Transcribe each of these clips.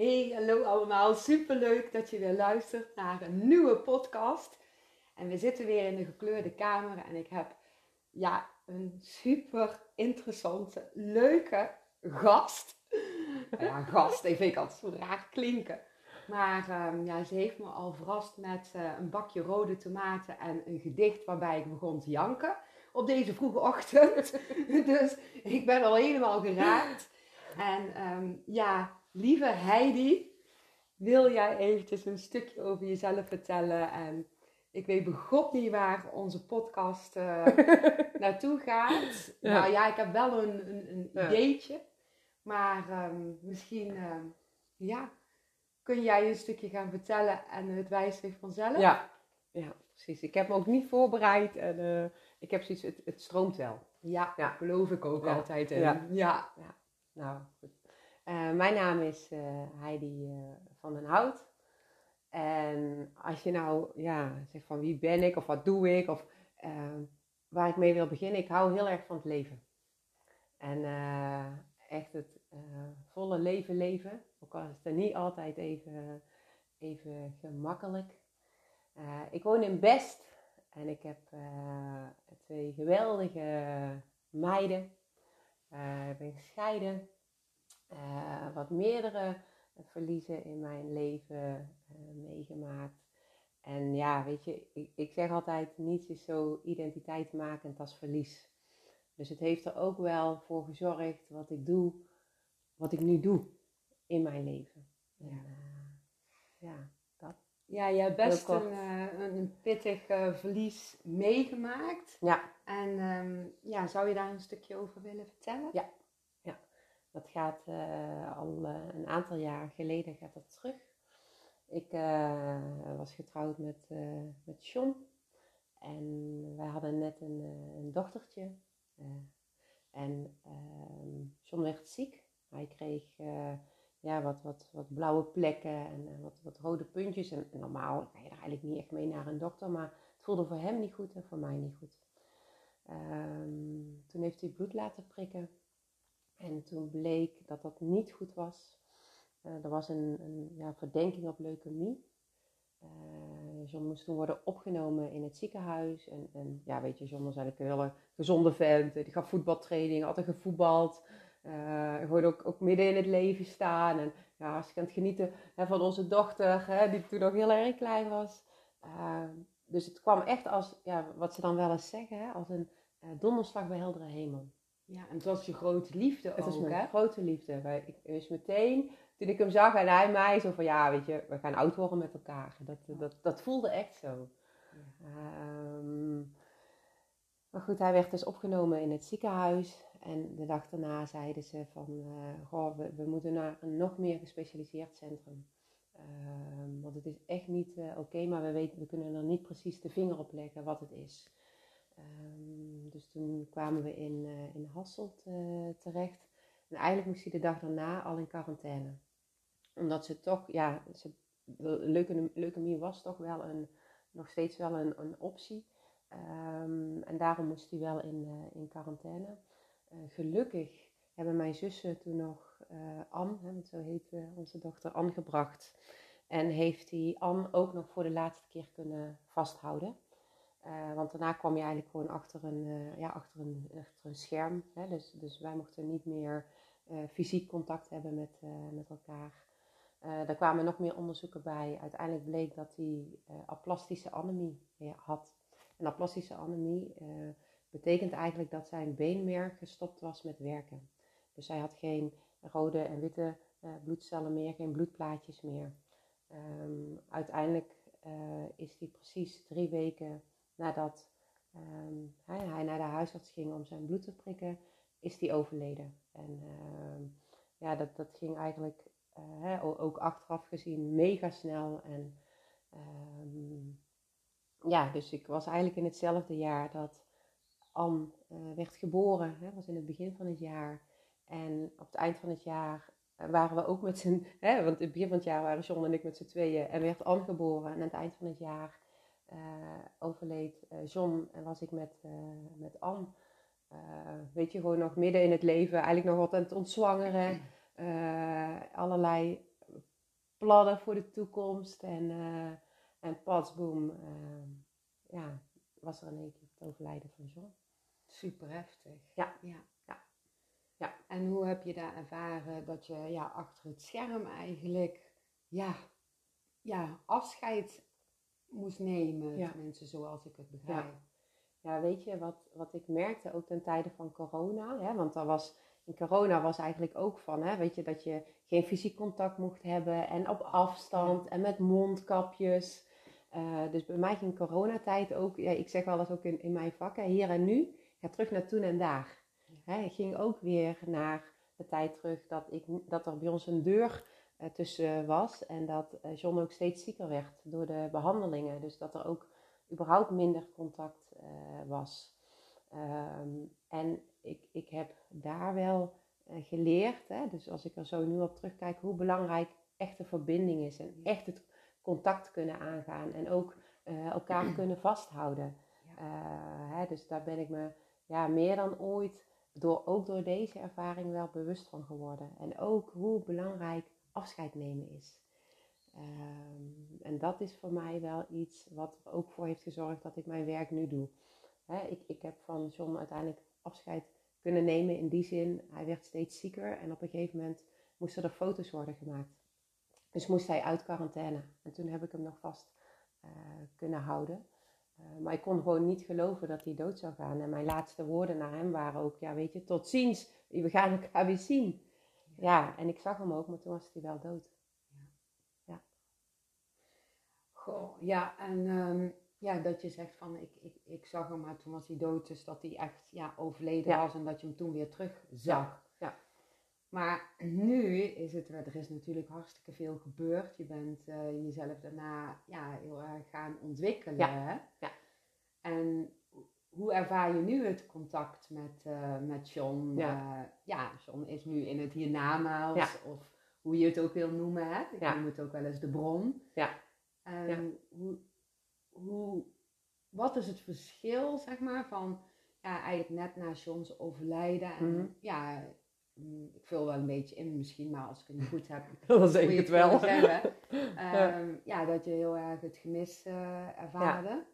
Hey, hallo allemaal. Superleuk dat je weer luistert naar een nieuwe podcast. En we zitten weer in de gekleurde kamer en ik heb ja, een super interessante, leuke gast. Nou ja, gast, ik ik altijd zo raar klinken. Maar ehm, ja, ze heeft me al verrast met eh, een bakje rode tomaten en een gedicht waarbij ik begon te janken. Op deze vroege ochtend. dus ik ben al helemaal geraakt. En ehm, ja, lieve Heidi, wil jij eventjes een stukje over jezelf vertellen? En ik weet begot niet waar onze podcast uh, naartoe gaat. Nou ja, ik heb wel een, een, een ideetje. Maar um, misschien, um, ja, kun jij een stukje gaan vertellen en het wijst zich vanzelf? Ja, ja, precies. Ik heb me ook niet voorbereid en uh, ik heb zoiets, het, het stroomt wel. Ja, ja. geloof ik ook altijd in. Ja. ja. ja. Nou, goed. Uh, mijn naam is uh, Heidi van den Hout. En als je nou ja, zegt van wie ben ik of wat doe ik of waar ik mee wil beginnen, ik hou heel erg van het leven. En echt het volle leven leven. Ook al is het niet altijd even, even gemakkelijk. Ik woon in Best en ik heb twee geweldige meiden. Ik ben gescheiden. Wat meerdere verliezen in mijn leven meegemaakt. En ja, weet je, ik, ik zeg altijd: niets is zo identiteitsmakend als verlies. Dus het heeft er ook wel voor gezorgd wat ik doe, wat ik nu doe in mijn leven. Ja, en, ja dat. Ja, je hebt best een, een pittig verlies meegemaakt. Ja. En um, ja, zou je daar een stukje over willen vertellen? Ja. Dat gaat uh, al een aantal jaar geleden gaat dat terug. Ik was getrouwd met, met John. En wij hadden net een, een dochtertje. en ehm, John werd ziek. Hij kreeg ja, wat, wat, wat blauwe plekken en wat, wat rode puntjes. En, normaal ga je er eigenlijk niet echt mee naar een dokter, maar het voelde voor hem niet goed en voor mij niet goed. Um, toen heeft hij bloed laten prikken en toen bleek dat dat niet goed was. Uh, er was een, een ja, verdenking op leukemie. Uh, John moest toen worden opgenomen in het ziekenhuis. En, en ja, weet je, John was eigenlijk een hele gezonde vent. Die gaf voetbaltraining, altijd gevoetbald. Uh, gewoon ook, ook midden in het leven staan. En ja, als aan het genieten hè, van onze dochter, hè, die toen nog heel erg klein was. Dus het kwam echt als, ja, wat ze dan wel eens zeggen, hè, als een donderslag bij heldere hemel. Ja, en het was je grote liefde het ook, was mijn hè? grote liefde. Wij, ik wist meteen, toen ik hem zag en hij mij, zo van, ja, weet je, we gaan oud worden met elkaar. Dat, dat, dat voelde echt zo. Ja. Um, maar goed, hij werd dus opgenomen in het ziekenhuis. En de dag daarna zeiden ze van, uh, goh, we, we, moeten naar een nog meer gespecialiseerd centrum. Uh, want het is echt niet uh, oké, okay, maar we, weten, we kunnen er niet precies de vinger op leggen wat het is. Um, dus toen kwamen we in, uh, in Hasselt terecht. En eigenlijk moest hij de dag daarna al in quarantaine. Omdat ze toch, ja, ze, leukemie, was toch wel een, nog steeds wel een, een optie. Um, en daarom moest hij wel in, in quarantaine. Gelukkig hebben mijn zussen toen nog Anne, hè, zo heet uh, onze dochter, Anne gebracht. En heeft hij Anne ook nog voor de laatste keer kunnen vasthouden. Want daarna kwam je eigenlijk gewoon achter een, ja, achter een, achter een scherm. Hè, dus, dus wij mochten niet meer fysiek contact hebben met, met elkaar. daar kwamen nog meer onderzoeken bij. Uiteindelijk bleek dat hij aplastische anemie had. En aplastische anemie betekent eigenlijk dat zijn beenmerg gestopt was met werken. Dus hij had geen rode en witte bloedcellen meer, geen bloedplaatjes meer. Um, uiteindelijk is hij precies drie weken nadat hij, hij, naar de huisarts ging om zijn bloed te prikken, is hij overleden. En uh, ja, dat, dat ging eigenlijk hè, ook achteraf gezien mega snel. En um, ja, dus ik was eigenlijk in hetzelfde jaar dat Anne uh, werd geboren. Dat was in het begin van het jaar. En op het eind van het jaar waren we ook met z'n... Want in het begin van het jaar waren John en ik met z'n tweeën. En werd Anne geboren. En aan het eind van het jaar overleed uh, John. En was ik met, met Anne. weet je, gewoon nog midden in het leven. Eigenlijk nog wat aan het ontzwangeren. allerlei plannen voor de toekomst. En, en pas boom, ja, was er in één keer het overlijden van John. Super heftig. Ja. ja. ja. ja. En hoe heb je daar ervaren dat je ja, achter het scherm eigenlijk ja, ja, afscheid moest nemen? Ja. Tenminste, zoals ik het begrijp. Ja. Ja, weet je, wat, wat ik merkte ook ten tijde van corona, hè, want dat was, in corona was eigenlijk ook van, hè, weet je, dat je geen fysiek contact mocht hebben en op afstand en met mondkapjes. Uh, dus bij mij ging coronatijd ook, ja, ik zeg wel eens ook in, in mijn vak, hè, hier en nu, ja, terug naar toen en daar. Hè, ik ging ook weer naar de tijd terug dat, ik, dat er bij ons een deur tussen was en dat uh, John ook steeds zieker werd door de behandelingen. Dus dat er ook überhaupt minder contact uh, was. Um, en ik, ik heb daar wel uh, geleerd, hè, dus als ik er zo nu op terugkijk, hoe belangrijk echte verbinding is en echt het contact kunnen aangaan en ook uh, elkaar kunnen vasthouden. Hè, dus daar ben ik me ja, meer dan ooit, door, ook door deze ervaring, wel bewust van geworden. En ook hoe belangrijk afscheid nemen is. Um, en dat is voor mij wel iets wat ook voor heeft gezorgd dat ik mijn werk nu doe. Ik, ik heb van John uiteindelijk afscheid kunnen nemen in die zin. Hij werd steeds zieker en op een gegeven moment moesten er foto's worden gemaakt. Dus moest hij uit quarantaine. En toen heb ik hem nog vast uh, kunnen houden. Uh, maar ik kon gewoon niet geloven dat hij dood zou gaan. En mijn laatste woorden naar hem waren ook, ja weet je, tot ziens. We gaan elkaar weer zien. Ja, en ik zag hem ook, maar toen was hij wel dood. Goh, ja, en um, ja, dat je zegt van ik, ik, ik zag hem, maar toen was hij dood, dus dat hij echt ja, overleden was en dat je hem toen weer terug zag. Ja. Maar nu is het, er is natuurlijk hartstikke veel gebeurd. Je bent uh, jezelf daarna ja, heel erg gaan ontwikkelen. Ja. ja. En hoe ervaar je nu het contact met, uh, met John? Ja. Uh, ja, John is nu in het hiernamaals, ja. of hoe je het ook wil noemen. Hè? Ik ja. noem het ook wel eens de bron. Ja. Um, ja. hoe, hoe, wat is het verschil, zeg maar, van ja, eigenlijk net na John's overlijden? En mm-hmm. ja, mm, ik vul wel een beetje in misschien, maar als ik het niet goed heb, dan zeg ik het wel. Zeggen, um, ja. dat je heel erg het gemis uh, ervaarde.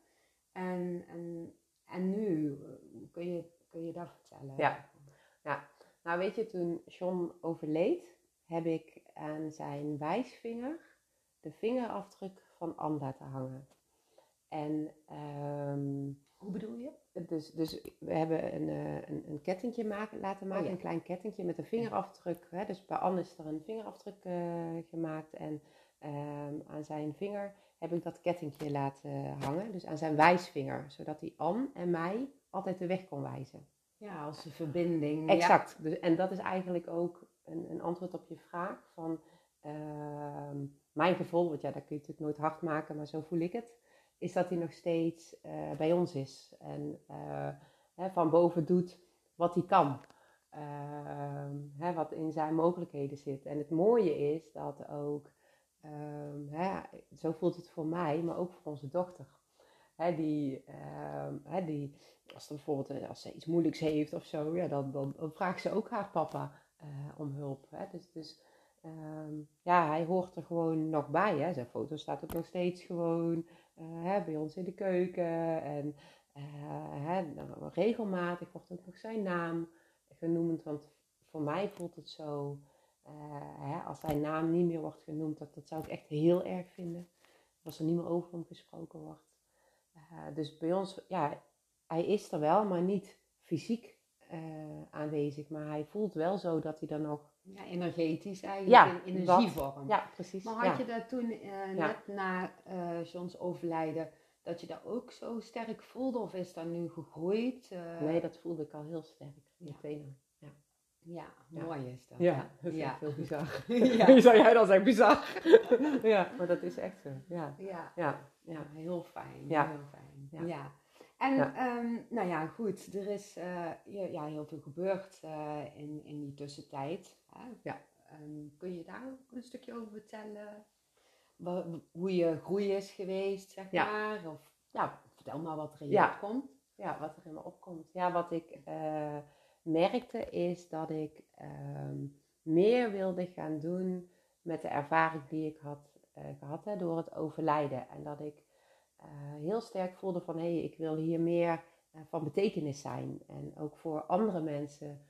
En, en, en nu, kun je, kun je dat vertellen? Ja. ja, nou weet je, toen John overleed, heb ik aan zijn wijsvinger de vingerafdruk van Anne laten hangen. En um, hoe bedoel je? Dus, dus we hebben een, een, een kettingje maken, laten maken, oh, ja. een klein kettingje met een vingerafdruk. Hè? Dus bij Anne is er een vingerafdruk uh, gemaakt en um, aan zijn vinger heb ik dat kettingje laten hangen. Dus aan zijn wijsvinger, zodat hij Anne en mij altijd de weg kon wijzen. Ja, als een verbinding. Exact. Ja. Dus, en dat is eigenlijk ook een, een antwoord op je vraag van... Uh, mijn gevoel, want ja, dat kun je natuurlijk nooit hard maken, maar zo voel ik het, is dat hij nog steeds uh, bij ons is. En uh, hè, van boven doet wat hij kan. Uh, hè, wat in zijn mogelijkheden zit. En het mooie is dat ook, ehm, hè, zo voelt het voor mij, maar ook voor onze dochter. Hè, die, hè, die, als, bijvoorbeeld, als ze iets moeilijks heeft of zo, ja, dan, dan, vraagt ze ook haar papa om hulp. Hè. Dus, dus Um, ja, hij hoort er gewoon nog bij. Hè. Zijn foto staat ook nog steeds gewoon uh, hè, bij ons in de keuken. En hè, regelmatig wordt ook nog zijn naam genoemd. Want voor mij voelt het zo, hè, als zijn naam niet meer wordt genoemd, dat, dat zou ik echt heel erg vinden. Als er niet meer over hem gesproken wordt. dus bij ons, ja, hij is er wel, maar niet fysiek aanwezig. Maar hij voelt wel zo dat hij dan nog ja, energetisch eigenlijk, ja, in energievorm. Ja, precies. Maar had ja. je dat toen, uh, net na uh, Johns overlijden, dat je dat ook zo sterk voelde? Of is dat nu gegroeid? Uh... Nee, dat voelde ik al heel sterk. Meteen ja. Ja, mooi is dat. Ja, dat is echt heel bizar. Wie zou jij dan zeggen? Bizar. ja, maar dat is echt zo. Ja, ja. ja. ja. heel fijn. Ja. Heel fijn. ja. En ja. Um, nou ja, goed, er is uh, ja, heel veel gebeurd uh, in, in die tussentijd. Hè? Ja. Um, kun je daar ook een stukje over vertellen? Wat, hoe je groei is geweest, zeg ja. maar? Of ja, vertel maar wat er in je ja. opkomt. Ja, wat er in me opkomt. Ja, wat ik uh, merkte is dat ik meer wilde gaan doen met de ervaring die ik had gehad hè, door het overlijden. En dat ik heel sterk voelde van hé, hey, ik wil hier meer van betekenis zijn. En ook voor andere mensen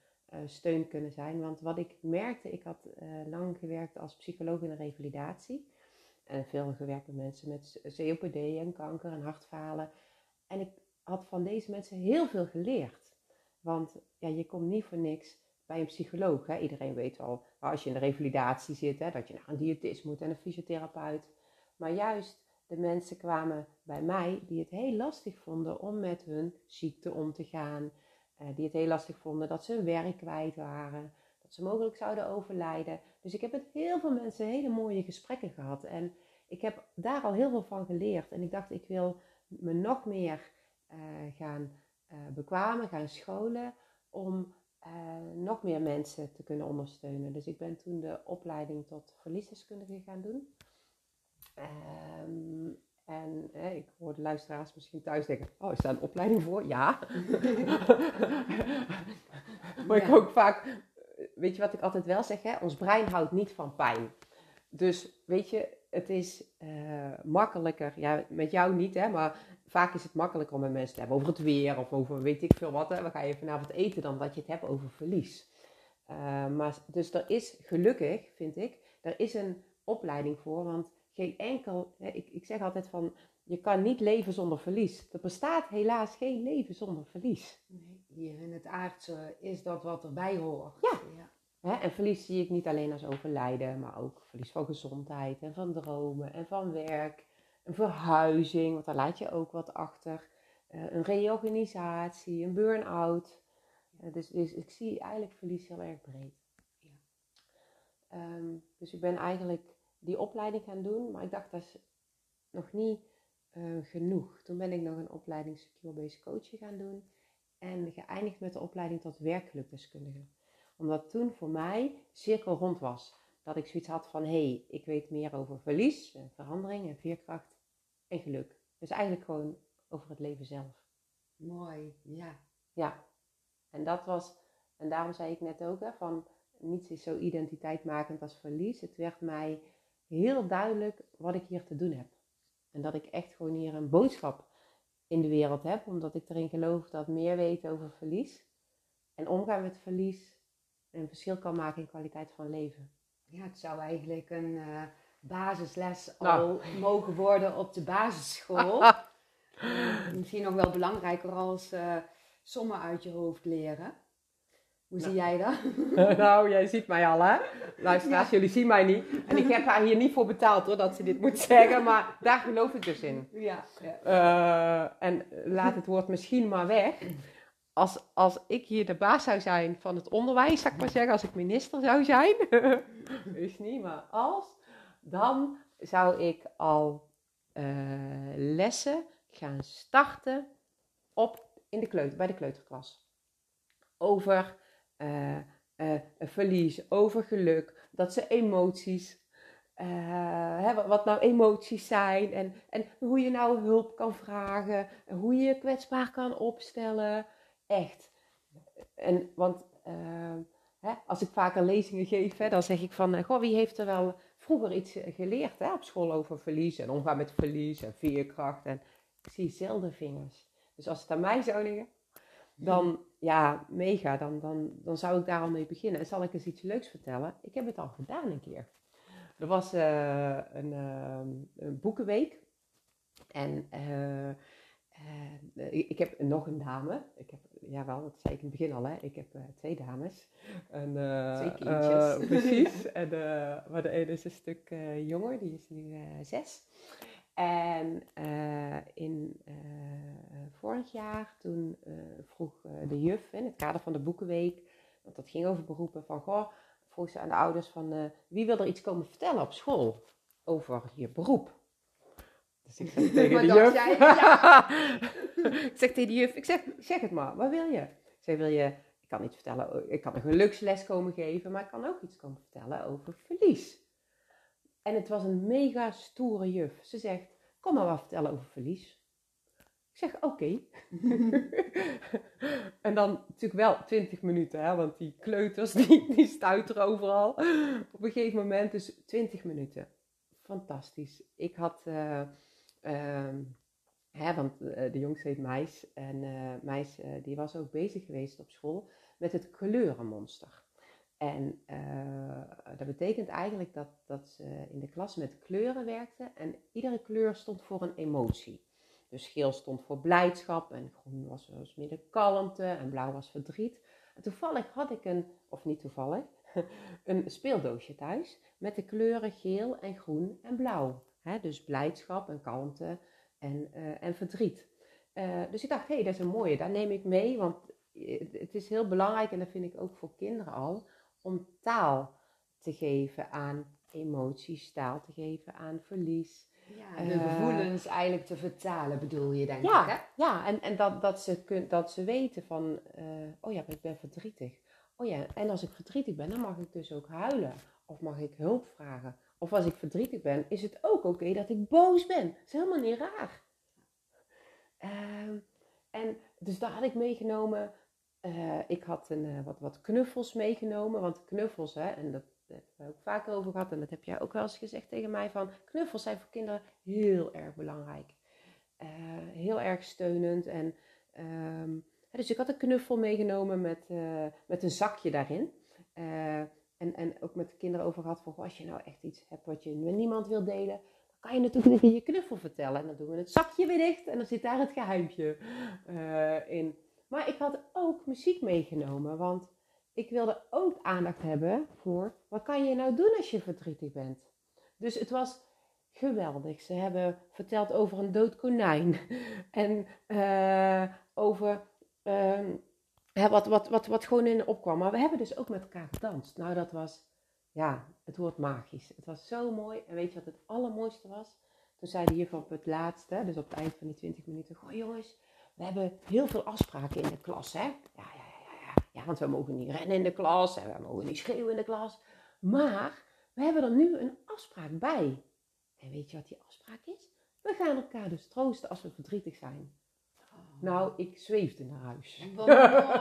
steun kunnen zijn. Want wat ik merkte, ik had lang gewerkt als psycholoog in de revalidatie. En veel gewerkt met mensen met COPD en kanker en hartfalen. En ik had van deze mensen heel veel geleerd. Want ja, je komt niet voor niks bij een psycholoog. Hè? Iedereen weet wel, als je in de revalidatie zit, hè, dat je naar een diëtist moet en een fysiotherapeut. Maar juist de mensen kwamen bij mij die het heel lastig vonden om met hun ziekte om te gaan. Eh, die het heel lastig vonden dat ze hun werk kwijt waren. Dat ze mogelijk zouden overlijden. Dus ik heb met heel veel mensen hele mooie gesprekken gehad. En ik heb daar al heel veel van geleerd. En ik dacht, ik wil me nog meer uh, gaan bekwamen, gaan scholen. Om uh, nog meer mensen te kunnen ondersteunen. Dus ik ben toen de opleiding tot verliesdeskundige gaan doen. Um, en hè, ik hoor de luisteraars misschien thuis denken: Oh, is daar een opleiding voor? Ja. maar ik ook vaak, weet je wat ik altijd wel zeg? Hè? Ons brein houdt niet van pijn. Dus weet je, het is uh, makkelijker, ja, met jou niet, hè, maar vaak is het makkelijker om met mensen te hebben over het weer of over weet ik veel wat. Hè. We gaan je vanavond eten dan dat je het hebt over verlies. Uh, maar, dus er is gelukkig, vind ik, er is een opleiding voor, want geen enkel, hè, ik, ik zeg altijd van, je kan niet leven zonder verlies. Er bestaat helaas geen leven zonder verlies. Nee, hier in het aardse is dat wat erbij hoort. Ja. ja. Hè, en verlies zie ik niet alleen als overlijden, maar ook verlies van gezondheid en van dromen en van werk. Een verhuizing, want daar laat je ook wat achter. Uh, een reorganisatie, een burn-out. Uh, dus, dus, ik zie eigenlijk verlies heel erg breed. Ja. Um, dus ik ben eigenlijk die opleiding gaan doen, maar ik dacht dat is nog niet uh, genoeg. Toen ben ik nog een opleiding Secure Based Coaching gaan doen en geëindigd met de opleiding tot werkgelukdeskundige omdat toen voor mij cirkel rond was. Dat ik zoiets had van, hé, hey, ik weet meer over verlies, verandering en veerkracht en geluk. Dus eigenlijk gewoon over het leven zelf. Mooi, ja. Ja, en dat was, en daarom zei ik net ook, hè, van niets is zo identiteitmakend als verlies. Het werd mij heel duidelijk wat ik hier te doen heb. En dat ik echt gewoon hier een boodschap in de wereld heb, omdat ik erin geloof dat meer weten over verlies en omgaan met verlies een verschil kan maken in kwaliteit van leven. Ja, het zou eigenlijk een uh, basisles nou. al mogen worden op de basisschool. misschien nog wel belangrijker als uh, sommen uit je hoofd leren. Hoe zie nou. jij dat? nou, jij ziet mij al, hè? Luisteraars, ja. jullie zien mij niet. En ik heb haar hier niet voor betaald, hoor, dat ze dit moet zeggen. Maar daar geloof ik dus in. Ja. ja. en laat het woord misschien maar weg als, als ik hier de baas zou zijn van het onderwijs, zou ik maar zeggen, als ik minister zou zijn, is niet, maar als, dan zou ik al uh, lessen gaan starten op, in de kleuter, bij de kleuterklas. Over uh, uh, verlies, over geluk, dat ze emoties, hè, wat nou emoties zijn en, en hoe je nou hulp kan vragen, hoe je je kwetsbaar kan opstellen. Echt. En, want hè, als ik vaker lezingen geef, dan zeg ik van, goh, wie heeft er wel vroeger iets eh, geleerd hè, op school over verlies en omgaan met verlies en veerkracht. En ik zie zelden vingers. Dus als het aan mij zou liggen, dan, ja, mega, dan, dan, dan zou ik daar al mee beginnen. En zal ik eens iets leuks vertellen? Ik heb het al gedaan een keer. Er was uh, een, een, boekenweek. En uh, ik heb nog een dame. Ik heb, ja wel, dat zei ik in het begin al, hè. Ik heb uh, twee dames. En, uh, twee kindjes. precies. en maar de ene is een stuk jonger, die is nu zes. En in vorig jaar, toen vroeg de juf in het kader van de boekenweek, want dat ging over beroepen, van goh, vroeg ze aan de ouders van wie wil er iets komen vertellen op school over je beroep? Dus ik zeg tegen de juf. Jij, ja. ik zeg tegen de juf, ik zeg, zeg het maar, wat wil je? Zij wil je, ik kan iets vertellen, ik kan een geluksles komen geven, maar ik kan ook iets komen vertellen over verlies. En het was een mega stoere juf. Ze zegt, kom maar wat vertellen over verlies. Ik zeg oké. en dan natuurlijk wel 20 minuten, hè, want die kleuters die, die stuiteren overal. Op een gegeven moment dus 20 minuten. Fantastisch. Ik had, uh, hè, want uh, de jongste heet Meis. En uh, Meis die was ook bezig geweest op school met het kleurenmonster. En dat betekent eigenlijk dat, dat ze in de klas met kleuren werkte. En iedere kleur stond voor een emotie. Dus geel stond voor blijdschap en groen was, was midden kalmte en blauw was verdriet. Toevallig had ik een, of niet toevallig, een speeldoosje thuis met de kleuren geel en groen en blauw. Dus blijdschap en kalmte en, uh, en verdriet. Uh, dus ik dacht, hé, hey, dat is een mooie, daar neem ik mee, want het is heel belangrijk en dat vind ik ook voor kinderen al, om taal te geven aan emoties, taal te geven aan verlies, ja, de gevoelens eigenlijk te vertalen, bedoel je, denk ja, ik, hè? Ja, en, en dat, dat, ze kun, dat ze weten van, uh, oh ja, ik ben verdrietig. Oh ja, en als ik verdrietig ben, dan mag ik dus ook huilen. Of mag ik hulp vragen. Of als ik verdrietig ben, is het ook oké dat ik boos ben. Dat is helemaal niet raar. Uh, en dus daar had ik meegenomen. Uh, ik had een, uh, wat, wat knuffels meegenomen. Want knuffels, hè, en dat daar hebben we ook vaker over gehad. En dat heb jij ook wel eens gezegd tegen mij. Van knuffels zijn voor kinderen heel erg belangrijk. Uh, heel erg steunend. En, um, dus ik had een knuffel meegenomen met, met een zakje daarin. En, en ook met de kinderen over gehad van als je nou echt iets hebt wat je met niemand wil delen, dan kan je natuurlijk in je knuffel vertellen. En dan doen we het zakje weer dicht en dan zit daar het geheimtje in. Maar ik had ook muziek meegenomen, want ik wilde ook aandacht hebben voor wat kan je nou doen als je verdrietig bent. Dus het was geweldig. Ze hebben verteld over een dood konijn en uh, over uh, wat, wat, wat, wat gewoon in opkwam. Maar we hebben dus ook met elkaar gedanst. Nou, dat was, ja, het woord magisch. Het was zo mooi. En weet je wat het allermooiste was? Toen zeiden hier van op het laatste, dus op het eind van die 20 minuten: Goh, jongens, we hebben heel veel afspraken in de klas, hè? Ja, ja, ja, want we mogen niet rennen in de klas en we mogen niet schreeuwen in de klas. Maar we hebben er nu een afspraak bij. En weet je wat die afspraak is? We gaan elkaar dus troosten als we verdrietig zijn. Nou, ik zweefde naar huis. Wat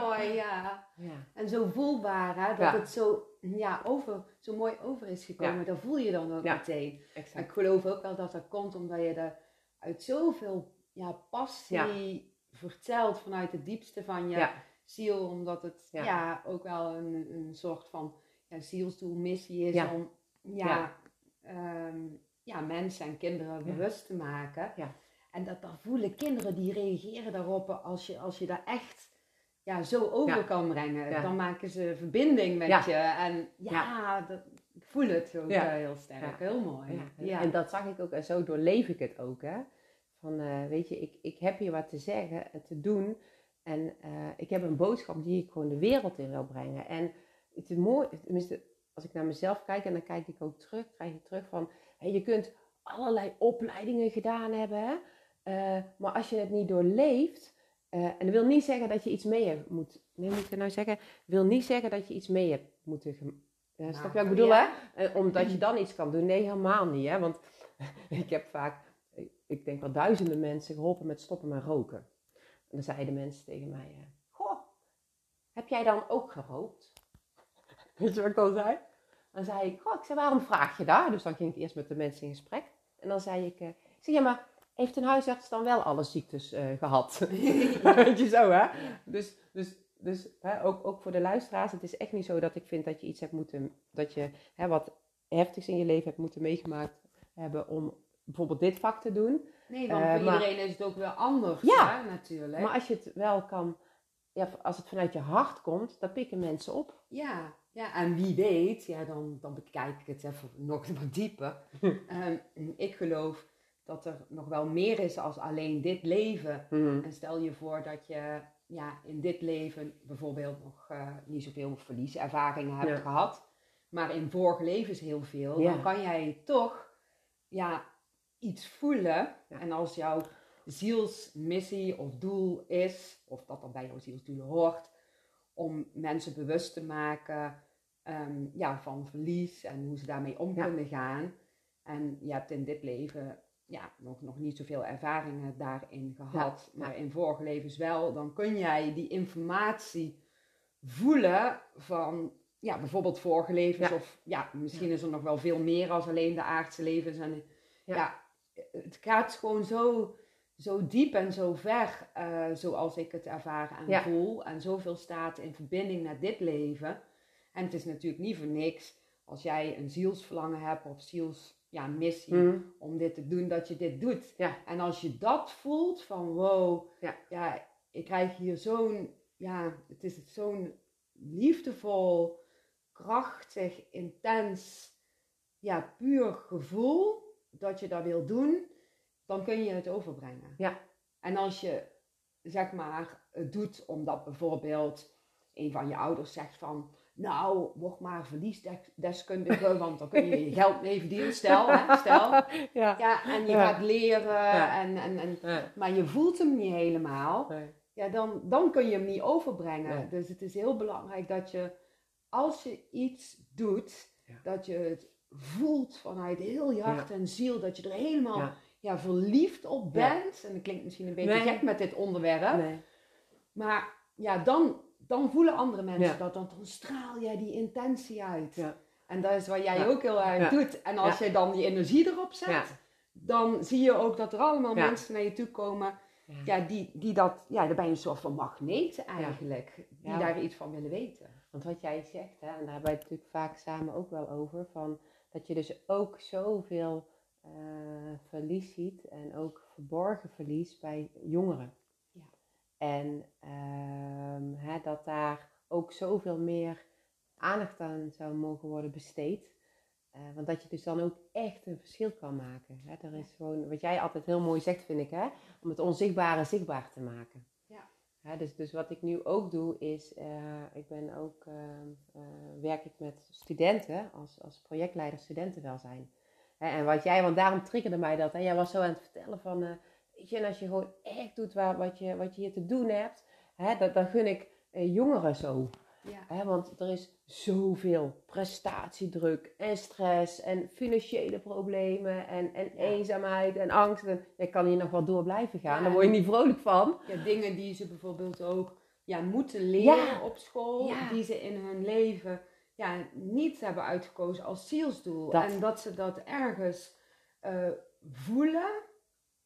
mooi, ja. ja. En zo voelbaar, hè? Dat ja. het zo, ja, over, zo mooi over is gekomen. Ja. Dat voel je dan ook meteen. Exact. Ik geloof ook wel dat dat komt omdat je er uit zoveel ja, passie vertelt vanuit het diepste van je ziel, omdat het ja. ook wel een, een soort van ja, zielsdoel, missie is om ja, ja. Um, ja, mensen en kinderen bewust te maken. Ja. En dat, dan voelen kinderen die reageren daarop als je, als je daar echt ja, zo over kan brengen. Dan maken ze verbinding met je. En ja, Dat, ik voel het ook heel sterk. Heel mooi. Ja. En dat zag ik ook en zo doorleef ik het ook. Hè? Van, uh, weet je, ik, ik heb hier wat te zeggen en te doen. En uh, ik heb een boodschap die ik gewoon de wereld in wil brengen. En het is mooi, tenminste, als ik naar mezelf kijk en dan kijk ik ook terug, krijg ik terug van, hey, je kunt allerlei opleidingen gedaan hebben, hè? Uh, maar als je het niet doorleeft, uh, en dat wil niet zeggen dat je iets mee hebt moet, nee, moet ik nou zeggen, wil niet zeggen dat je iets mee hebt moeten, uh, snap je wat ik bedoel, ja. hè? omdat je dan iets kan doen. Nee, helemaal niet, hè? Want ik heb vaak, ik denk wel duizenden mensen geholpen met stoppen met roken. En dan zeiden mensen tegen mij, goh, heb jij dan ook gerookt? Weet je wat ik dan zei? Dan zei ik, goh, ik zei, waarom vraag je daar? Dus dan ging ik eerst met de mensen in gesprek. En dan zei ik, zei, ja, maar heeft een huisarts dan wel alle ziektes uh, gehad? Weet je zo, hè? Dus, dus, dus hè, ook, ook voor de luisteraars, het is echt niet zo dat ik vind dat je iets hebt moeten, dat je hè, wat heftigs in je leven hebt moeten meegemaakt hebben om bijvoorbeeld dit vak te doen. Nee, want voor uh, iedereen is het ook wel anders, ja, hè, natuurlijk. Maar als je het wel kan, ja, als het vanuit je hart komt, dan pikken mensen op. Ja, ja en wie weet, ja, dan, dan bekijk ik het even nog wat dieper. um, ik geloof dat er nog wel meer is als alleen dit leven. Mm. En stel je voor dat je ja, in dit leven bijvoorbeeld nog uh, niet zoveel verlieservaringen hebt ja. gehad, maar in vorige levens heel veel, ja. dan kan jij toch ja, iets voelen. En als jouw zielsmissie of doel is, of dat dan bij jouw zielsdoel hoort, om mensen bewust te maken um, ja, van verlies en hoe ze daarmee om kunnen gaan. En je hebt in dit leven ja, nog, nog niet zoveel ervaringen daarin gehad, maar in vorige levens wel, dan kun jij die informatie voelen van ja, bijvoorbeeld vorige levens. Of ja, misschien is er nog wel veel meer als alleen de aardse levens. En ja, het gaat gewoon zo, zo diep en zo ver, uh, zoals ik het ervaar en voel. En zoveel staat in verbinding met dit leven. En het is natuurlijk niet voor niks als jij een zielsverlangen hebt of ziels ja, missie mm. om dit te doen, dat je dit doet. Ja. En als je dat voelt van wow, ja, ja ik krijg hier zo'n, ja, het is zo'n liefdevol, krachtig, intens, ja, puur gevoel dat je dat wil doen, dan kun je het overbrengen. Ja. En als je, zeg maar, het doet omdat bijvoorbeeld een van je ouders zegt van, nou, word maar verliesdeskundige, want dan kun je je geld mee verdienen. Stel, hè, stel. Ja. ja en je gaat leren, en, en, en, maar je voelt hem niet helemaal. Ja, dan, dan kun je hem niet overbrengen. Dus het is heel belangrijk dat je, als je iets doet, dat je het voelt vanuit heel je hart en ziel. Dat je er helemaal ja. verliefd op bent. En dat klinkt misschien een beetje gek met dit onderwerp. Nee. Maar ja, dan, dan voelen andere mensen dat. Dan, dan straal jij die intentie uit. Ja. En dat is wat jij ook heel erg doet. En als je dan die energie erop zet, dan zie je ook dat er allemaal mensen naar je toe komen. Ja. die, die dat, ja, dan ben je een soort van magneet eigenlijk. Die daar iets van willen weten. Want wat jij zegt, hè, en daar hebben wij het natuurlijk vaak samen ook wel over, van dat je dus ook zoveel uh, verlies ziet en ook verborgen verlies bij jongeren. En ehm, dat daar ook zoveel meer aandacht aan zou mogen worden besteed. Uh, want dat je dus dan ook echt een verschil kan maken. Hè? Er is gewoon, wat jij altijd heel mooi zegt, vind ik, hè? om het onzichtbare zichtbaar te maken. Ja. Hè, dus, dus wat ik nu ook doe, is, uh, ik ben ook, uh, werk ik met studenten als, als projectleider studentenwelzijn. Hè, en wat jij, want daarom triggerde mij dat. Hè? Jij was zo aan het vertellen van, Weet je, en als je gewoon echt doet waar, wat, je, wat je hier te doen hebt, hè, dat, dan gun ik eh, jongeren zo. Ja. Hè, want er is zoveel prestatiedruk en stress en financiële problemen en, en eenzaamheid en angst. En je kan hier nog wel door blijven gaan, daar word je niet vrolijk van. Ja, dingen die ze bijvoorbeeld ook ja, moeten leren op school, die ze in hun leven ja, niet hebben uitgekozen als zielsdoel. En dat ze dat ergens uh, voelen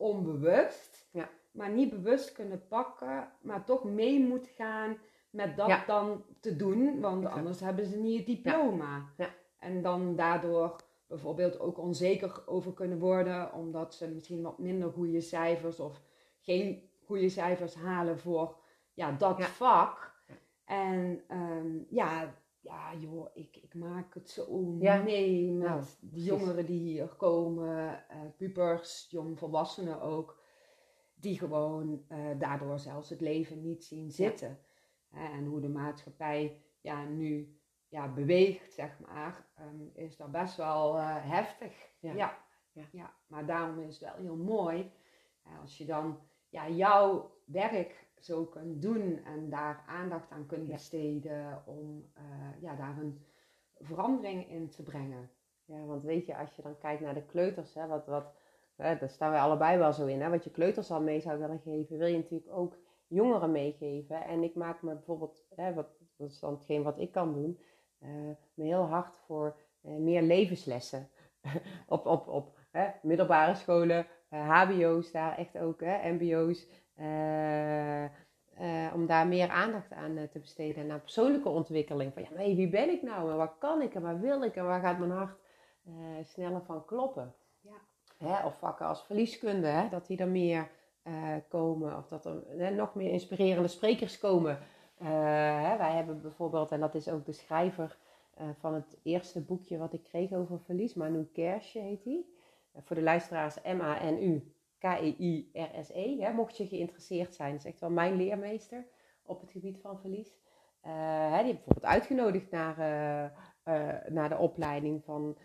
onbewust, ja. maar niet bewust kunnen pakken, maar toch mee moet gaan met dat dan te doen, want anders hebben ze niet het diploma. Ja. En dan daardoor bijvoorbeeld ook onzeker over kunnen worden, omdat ze misschien wat minder goede cijfers of geen goede cijfers halen voor ja, dat vak. En ehm, ja, ja joh, ik, ik maak het zo mee met nou, de jongeren die hier komen, uh, pubers, jongvolwassenen ook, die gewoon uh, daardoor zelfs het leven niet zien zitten. en hoe de maatschappij ja, nu ja, beweegt, zeg maar, um, is dat best wel uh, heftig. Ja. Ja. ja. maar daarom is het wel heel mooi als je dan ja, jouw werk zo kunt doen en daar aandacht aan kunt besteden om uh, ja, daar een verandering in te brengen. Ja, want weet je, als je dan kijkt naar de kleuters, hè, wat, wat, hè, daar staan wij allebei wel zo in, hè, wat je kleuters al mee zou willen geven, wil je natuurlijk ook jongeren meegeven. En ik maak me bijvoorbeeld, hè, wat, dat is dan hetgeen wat ik kan doen, uh, me heel hard voor uh, meer levenslessen. op op, op hè, middelbare scholen, HBO's daar echt ook, hè, MBO's. Uh, om daar meer aandacht aan uh, te besteden. Naar persoonlijke ontwikkeling. Van ja, maar wie ben ik nou? En wat kan ik? En waar wil ik? En waar gaat mijn hart sneller van kloppen? Ja. Hè, of vakken als verlieskunde, hè, dat die er meer komen. Of dat er nog meer inspirerende sprekers komen. Hè, wij hebben bijvoorbeeld, en dat is ook de schrijver van het eerste boekje wat ik kreeg over verlies. Manu Kersje heet die. voor de luisteraars M-A-N-U K-E-I-R-S-E. Mocht je geïnteresseerd zijn, dat is echt wel mijn leermeester op het gebied van verlies. Uh, die heeft bijvoorbeeld uitgenodigd naar, uh, uh, naar de opleiding van,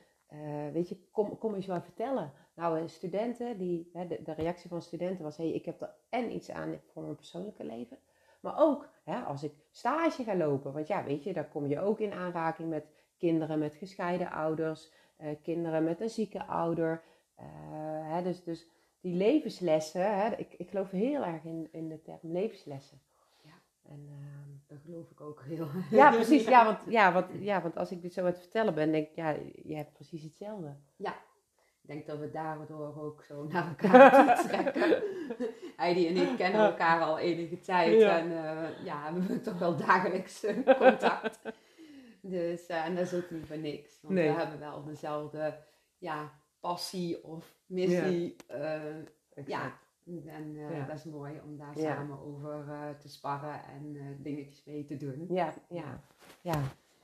weet je, kom, kom eens wel vertellen. Nou, studenten, die, de, de, reactie van studenten was, hey, ik heb er en iets aan voor mijn persoonlijke leven. Maar ook hè, als ik stage ga lopen, want ja, weet je, daar kom je ook in aanraking met kinderen met gescheiden ouders, kinderen met een zieke ouder, hè, dus, dus die levenslessen, hè, ik, ik geloof heel erg in, in de term levenslessen. Ja. En, ehm, Dat geloof ik ook heel. ja, precies. Ja want, ja, want, ja, want als ik dit zo aan het vertellen ben, denk ik, ja, je hebt precies hetzelfde. Ik denk dat we daardoor ook zo naar elkaar toe trekken. Heidi en ik kennen elkaar al enige tijd Ja. en eh, ja, we hebben toch wel dagelijks eh, contact. Dus, eh, en dat is ook niet voor niks. Want Nee. we hebben wel dezelfde ja, passie of missie. eh, ja, en eh, Ja. dat is mooi om daar samen over eh, te sparren en dingetjes mee te doen. Ja, ja, ja.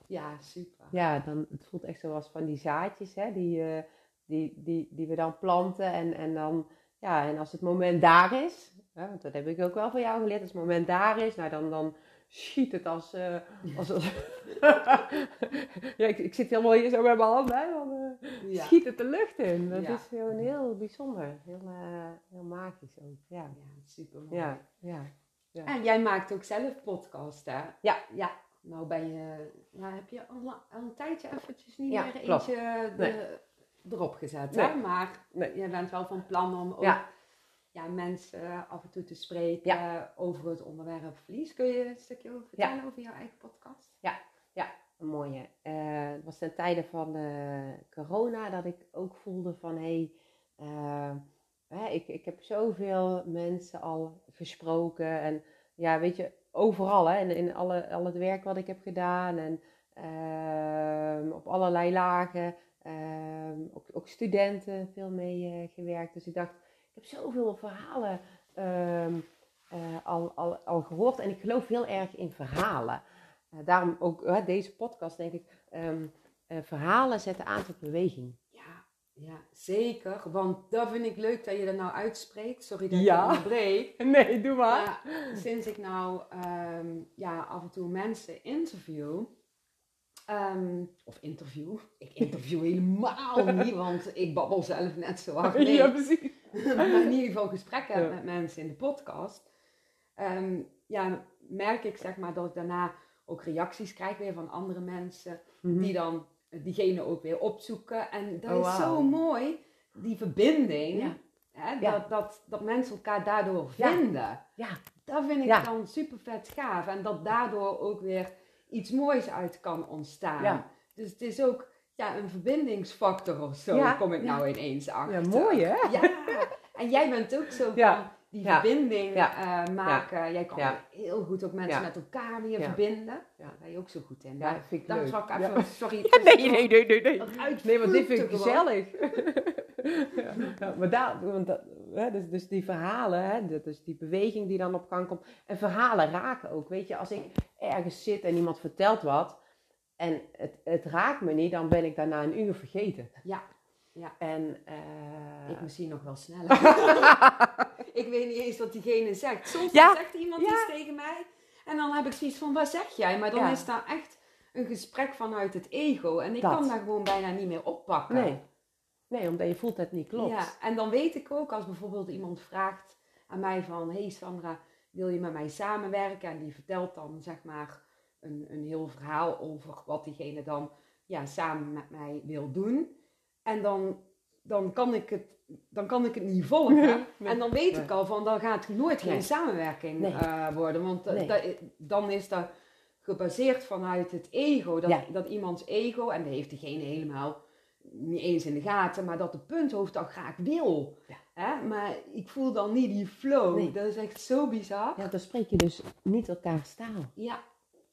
Ja, super. Ja, dan, het voelt echt zoals van die zaadjes, hè, die, die, die, die we dan planten. En, en dan, ja, en als het moment daar is, hè, want dat heb ik ook wel van jou geleerd, als het moment daar is, nou dan, dan schiet het als, eh, als, als ja, ik, ik zit helemaal hier zo met mijn handen, hè, dan eh, Ja. schiet het de lucht in. Dat Ja. is gewoon heel bijzonder, heel, eh, heel magisch ook, ja. Ja, super mooi. Ja, ja. En jij maakt ook zelf podcast, hè? Ja. Ja. Nou ben je, nou heb je al, al een tijdje eventjes niet meer klopt. eentje de, erop gezet, Nee. hè? Maar Nee. je bent wel van plan om ook Ja. ja, mensen af en toe te spreken over het onderwerp verlies. Kun je een stukje over vertellen over jouw eigen podcast? Een mooie. Eh, het was ten tijde van eh, corona dat ik ook voelde van hé, hey, hè, ik, ik heb zoveel mensen al gesproken en ja, weet je, overal hè, in, in alle, al het werk wat ik heb gedaan en ehm, op allerlei lagen, ehm, ook, ook studenten veel mee eh, gewerkt. Dus ik dacht, heb zoveel verhalen ehm, eh, al, al, al gehoord en ik geloof heel erg in verhalen. Eh, daarom ook deze podcast, denk ik. ehm, eh, verhalen zetten aan tot beweging. Ja, ja, zeker. Want dat vind ik leuk dat je dat nou uitspreekt. Sorry dat Ja. ik onderbreek. Nee, doe Maar sinds ik nou ehm, ja, af en toe mensen interview, of interview, ik interview helemaal niet, want ik babbel zelf net zo hard mee. Ja, precies. maar in ieder geval gesprekken heb Ja. met mensen in de podcast, ehm, ja, merk ik zeg maar dat ik daarna ook reacties krijg weer van andere mensen, die dan diegene ook weer opzoeken. En dat Oh, is zo mooi, die verbinding, Ja. hè, Ja. dat, dat, dat mensen elkaar daardoor Ja. vinden. Ja. Dat vind ik Ja. dan super vet gaaf. En dat daardoor ook weer iets moois uit kan ontstaan. Ja. Dus het is ook ja, een verbindingsfactor of zo, Ja. kom ik Ja. nou ineens achter. Ja, mooi hè? Ja, en jij bent ook zo van die verbinding eh, maken. Jij kan heel goed ook mensen met elkaar weer verbinden. Ja. Daar ben je ook zo goed in. Ja, Maar vind ik daar leuk. ik even, sorry. Nee, nee, nee, nee, nee. Nee, want dit vind ik gezellig. ja, ja, maar daar, want dat, hè, dus, dus die verhalen, hè, dat is die beweging die dan op gang komt. En verhalen raken ook. Weet je, als ik ergens zit en iemand vertelt wat en het, het raakt me niet, dan ben ik daarna een uur vergeten. Ja, ja. En, eh, Ik misschien nog wel sneller. ik weet niet eens wat diegene zegt. Soms Ja. zegt iemand Ja. iets tegen mij. En dan heb ik zoiets van, wat zeg jij? Maar dan Ja. is daar echt een gesprek vanuit het ego. En ik Dat. kan daar gewoon bijna niet meer oppakken. nee. nee, omdat je voelt dat het niet klopt. Ja, en dan weet ik ook als bijvoorbeeld iemand vraagt aan mij van... hey Sandra, wil je met mij samenwerken? En die vertelt dan zeg maar een, een heel verhaal over wat diegene dan ja, samen met mij wil doen. En dan, dan, kan, ik het, dan kan ik het niet volgen. Nee. En dan weet Nee. ik al van, dan gaat het nooit geen Nee. samenwerking Nee. eh, worden. Want eh, dan is dat gebaseerd vanuit het ego. Dat, Ja. dat iemands ego, en dat heeft diegene helemaal niet eens in de gaten, maar dat de punthoofd dat graag wil. Ja. Hè? Maar ik voel dan niet die flow. Nee. Dat is echt zo bizar. Ja, dan spreek je dus niet elkaars taal. Ja,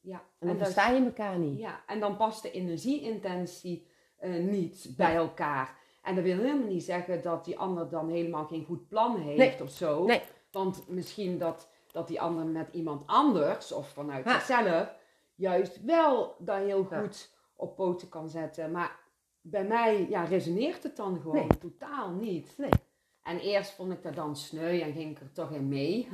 ja. En dan is- versta je elkaar niet. ja. en dan past de energieintentie eh, niet bij elkaar. En dat wil helemaal niet zeggen dat die ander dan helemaal geen goed plan heeft Nee. of zo. Nee. Want misschien dat, dat die ander met iemand anders of vanuit zichzelf juist wel dat heel Ja. goed op poten kan zetten. Maar bij mij ja, resoneert het dan gewoon Nee. totaal niet. Nee. En eerst vond ik dat dan sneu en ging ik er toch in mee.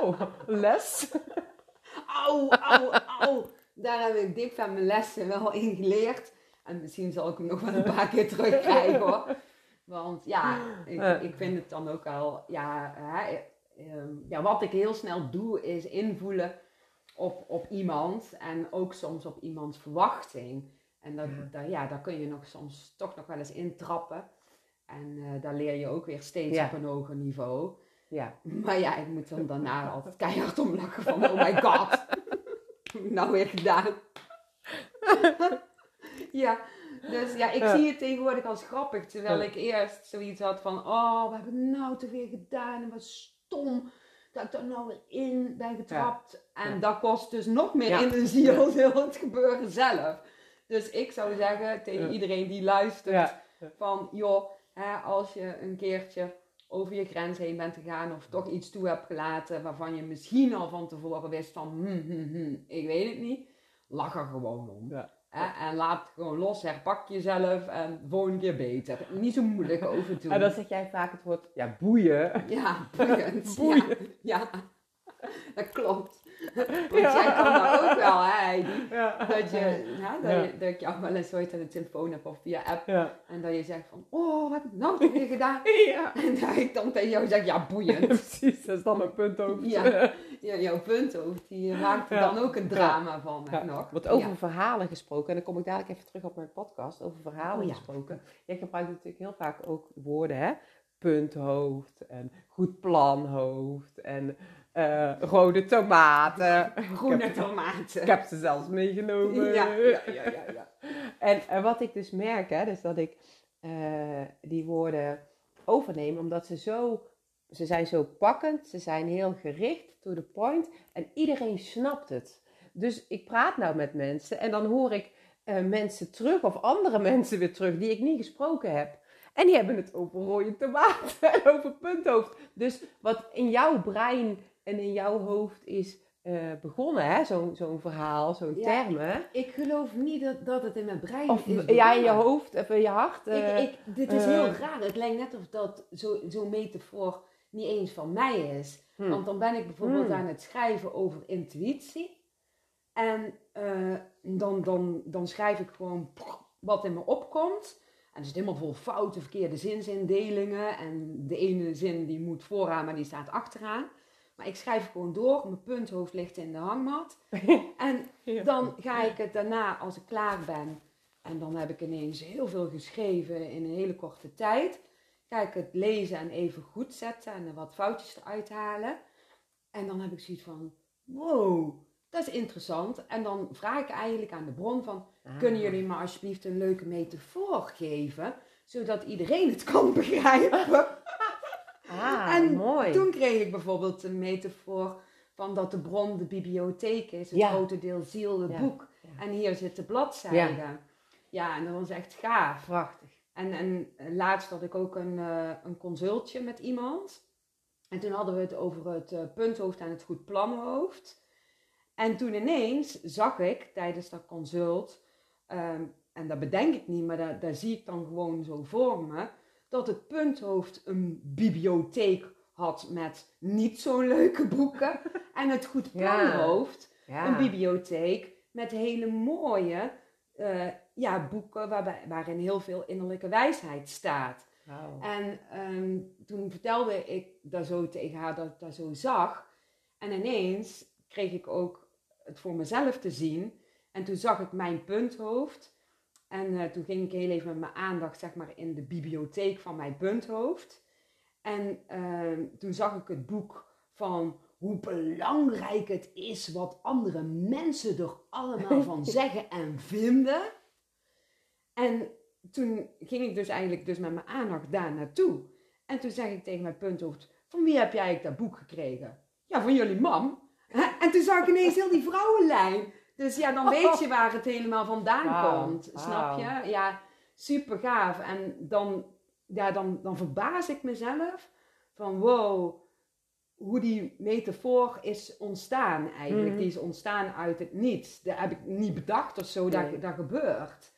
Oh, les? Au, au, au. Daar heb ik dik van mijn lessen wel in geleerd. En misschien zal ik hem nog wel een paar keer terugkrijgen hoor. Want ja, ik, ik vind het dan ook wel, ja, hè, ehm, ja, wat ik heel snel doe is invoelen op, op iemand en ook soms op iemands verwachting. En dat, Ja. dat, ja, daar kun je nog soms toch nog wel eens intrappen. En eh, daar leer je ook weer steeds Ja. op een hoger niveau. Ja. Maar ja, ik moet dan daarna altijd keihard om lachen van, oh my god. Nou weer gedaan? ja, dus ja, ik Ja. zie het tegenwoordig als grappig. Terwijl Ja. ik eerst zoiets had van, oh, wat heb ik nou te weer gedaan? En wat stom dat ik daar nou weer in ben getrapt. En dat kost dus nog meer energie als heel het gebeuren zelf. Dus ik zou zeggen tegen iedereen die luistert, van joh, hè, als je een keertje over je grens heen bent gegaan of toch iets toe hebt gelaten waarvan je misschien al van tevoren wist van hm, hm, hm, ik weet het niet, lach er gewoon om. Ja. Hè, en laat gewoon los, herpak jezelf en de volgende keer beter. Niet zo moeilijk over doen. En dan zeg jij vaak het woord, ja, boeien. Ja, boeiend. Ja, ja, dat klopt. Want jij kan dat ook wel, hè, Heidi. Ja. Dat je, hè, dat, Ja. je, dat ik jou wel eens ooit aan de telefoon heb of via app. Ja. En dat je zegt van, oh, wat heb ik nou toch weer gedaan? Ja. En dat ik dan tegen jou zeg, ja, boeiend. Precies, dat is dan mijn punt ook. Ja. Ja, jouw punthoofd, die maakt er Ja. dan ook een drama van, hè, Ja, nog. Wat over Ja. verhalen gesproken, en dan kom ik dadelijk even terug op mijn podcast, over verhalen Oh ja. gesproken. Jij gebruikt natuurlijk heel vaak ook woorden, hè? Punthoofd en goed planhoofd en eh, rode tomaten. Groene tomaten. Ik heb ze zelfs meegenomen. Ja, ja, ja, ja, ja. En, en wat ik dus merk, hè, dus dat ik eh, die woorden overneem, omdat ze zo, ze zijn zo pakkend, ze zijn heel gericht, to the point, en iedereen snapt het. Dus ik praat nou met mensen en dan hoor ik eh, mensen terug, of andere mensen weer terug, die ik niet gesproken heb. En die hebben het over rode tomaten en over punthoofd. Dus wat in jouw brein en in jouw hoofd is eh, begonnen, hè, zo'n zo'n verhaal, zo'n Ja, termen. Ik geloof niet dat, dat het in mijn brein Of is ja, in je hoofd of in je hart. eh, Ik, ik, dit is eh, heel raar. Het lijkt net of dat zo'n zo metafoor niet eens van mij is. hm. Want dan ben ik bijvoorbeeld Hmm. aan het schrijven over intuïtie. En eh, dan, dan, dan schrijf ik gewoon wat in me opkomt. En er zit helemaal vol foute, verkeerde zinsindelingen. En de ene zin die moet vooraan, maar die staat achteraan. Maar ik schrijf gewoon door. Mijn punthoofd ligt in de hangmat. En dan ga ik het daarna, als ik klaar ben, en dan heb ik ineens heel veel geschreven in een hele korte tijd, ga ik het lezen en even goed zetten en er wat foutjes eruit halen. En dan heb ik zoiets van, wow, dat is interessant. En dan vraag ik eigenlijk aan de bron van, Ah. kunnen jullie me alsjeblieft een leuke metafoor geven, zodat iedereen het kan begrijpen? Ah, en mooi. Toen kreeg ik bijvoorbeeld een metafoor van dat de bron de bibliotheek is, het Ja. grote deel ziel, het Ja. boek. En hier zitten bladzijden. Ja. en dat was echt gaaf. Prachtig. En, en laatst had ik ook een, eh, een consultje met iemand. En toen hadden we het over het eh, punthoofd en het goed planhoofd. En toen ineens zag ik tijdens dat consult, ehm, en dat bedenk ik niet, maar dat, dat zie ik dan gewoon zo voor me, dat het punthoofd een bibliotheek had met niet zo'n leuke boeken. en het goed planhoofd Ja. een bibliotheek met hele mooie eh, ja, boeken waarbij, waarin heel veel innerlijke wijsheid staat. En ehm, toen vertelde ik dat zo tegen haar dat ik dat zo zag. En ineens kreeg ik ook het voor mezelf te zien. En toen zag ik mijn punthoofd. En eh, toen ging ik heel even met mijn aandacht zeg maar, in de bibliotheek van mijn punthoofd. En ehm, toen zag ik het boek van hoe belangrijk het is wat andere mensen er allemaal van zeggen en vinden. En toen ging ik dus eigenlijk dus met mijn aandacht daar naartoe. En toen zeg ik tegen mijn punthoofd, van wie heb jij dat boek gekregen? Ja, van jullie mam. En toen zag ik ineens heel die vrouwenlijn. Dus ja, dan weet je waar het helemaal vandaan komt. Snap je? Ja, super gaaf. En dan, ja, dan, dan verbaas ik mezelf van wow, hoe die metafoor is ontstaan eigenlijk. Mhm. Die is ontstaan uit het niets. Dat heb ik niet bedacht of zo Nee. dat dat gebeurt.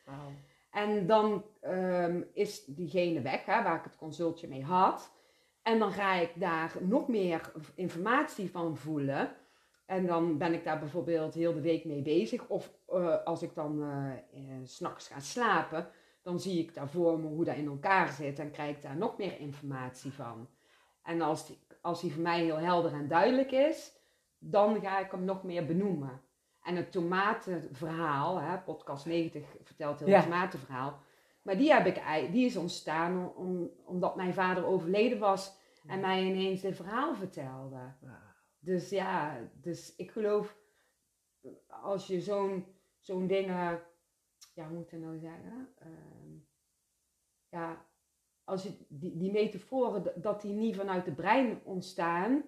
En dan ehm, is diegene weg hè, waar ik het consultje mee had. En dan ga ik daar nog meer informatie van voelen. En dan ben ik daar bijvoorbeeld heel de week mee bezig. Of eh, als ik dan eh eh, s'nachts ga slapen, dan zie ik daar voor me hoe dat in elkaar zit. En krijg ik daar nog meer informatie van. En als die, als die voor mij heel helder en duidelijk is, dan ga ik hem nog meer benoemen. En het tomatenverhaal, hè, podcast 90 vertelt heel Ja. het tomatenverhaal. Maar die, heb ik, die is ontstaan om, omdat mijn vader overleden was en mij ineens dit verhaal vertelde. Dus ja, dus ik geloof als je zo'n zo'n dingen, ja, hoe moet ik nou zeggen? Ehm, ja, als je die, die metaforen, dat die niet vanuit het brein ontstaan,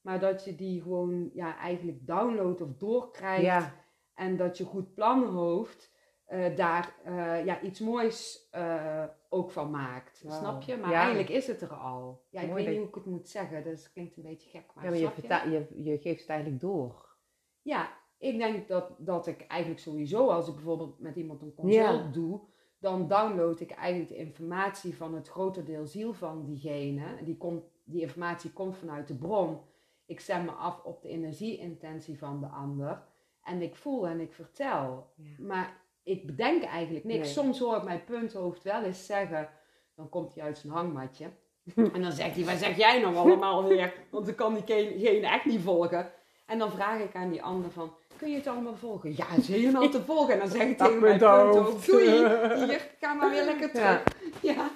maar dat je die gewoon ja, eigenlijk downloadt of doorkrijgt. Ja, En dat je goed planhoofd eh daar eh, ja, iets moois eh, ook van maakt. Snap je? Maar Ja. eigenlijk is het er al. Ja, ik Mooi weet niet hoe ik het moet zeggen, dus het klinkt een beetje gek. Maar, ja maar je, je? je, je geeft het eigenlijk door. Ja, ik denk dat, dat ik eigenlijk sowieso, als ik bijvoorbeeld met iemand een consult Ja. doe, dan download ik eigenlijk de informatie van het grote deel ziel van diegene. Die, komt, die informatie komt vanuit de bron. Ik stem me af op de energieintentie van de ander. En ik voel en ik vertel. Ja. Maar ik bedenk eigenlijk niks. Nee. Soms hoor ik mijn punthoofd wel eens zeggen. Dan komt hij uit zijn hangmatje. en dan zegt hij, wat zeg jij nou allemaal weer? Want dan kan diegene echt niet volgen. En dan vraag ik aan die ander van, kun je het allemaal volgen? Ja, het is helemaal te volgen. En dan zeg ik tegen mijn punthoofd. doei, hier, ga maar weer lekker terug. Ja,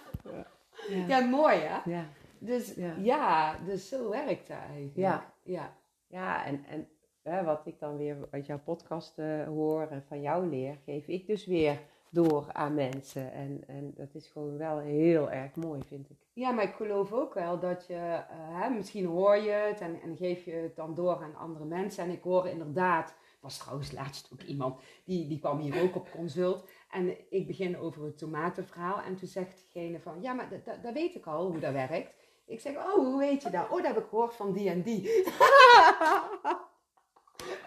Ja. ja mooi hè? Ja. Dus Ja. ja. dus zo werkt het eigenlijk. Ja. ja. Ja, en, en wat ik dan weer uit jouw podcast eh, hoor en van jou leer, geef ik dus weer door aan mensen. En, en dat is gewoon wel heel erg mooi, vind ik. Ja, maar ik geloof ook wel dat je, eh, hè, misschien hoor je het en, en geef je het dan door aan andere mensen. En ik hoor inderdaad, er was trouwens laatst ook iemand, die, die kwam hier ook op consult. En ik begin over het tomatenverhaal en toen zegt diegene van, ja, maar dat- dat weet ik al, hoe dat werkt. Ik zeg, oh, hoe weet je dat? Oh, dat heb ik gehoord van die en die.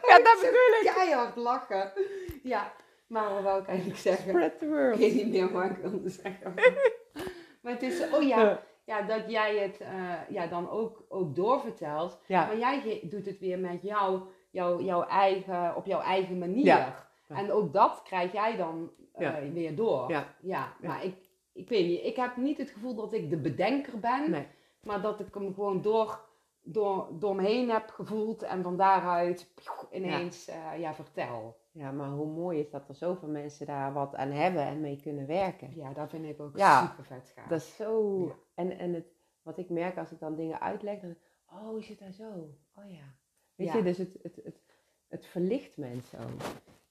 Ja, dat bedoel ik. Keihard lachen. Ja, maar wat wou ik eigenlijk zeggen? Spread the Ik word. weet niet meer wat ik wilde zeggen. Maar het is, oh ja, ja dat jij het eh, ja, dan ook, ook doorvertelt. Ja, Maar jij doet het weer met jou, jou, jouw eigen, op jouw eigen manier. Ja. En ook dat krijg jij dan eh, weer door. Ja. maar ik, ik weet niet, ik heb niet het gevoel dat ik de bedenker ben. nee. Maar dat ik hem gewoon door, door, door me heen heb gevoeld en van daaruit ineens ja. ja, vertel. Ja, maar hoe mooi is dat er zoveel mensen daar wat aan hebben en mee kunnen werken. Ja, dat vind ik ook Ja. super vet gaaf. Dat is zo. Ja. En, en het, wat ik merk als ik dan dingen uitleg, dan oh, is het daar zo? Oh ja. Weet je, dus het, het, het, het verlicht mensen ook.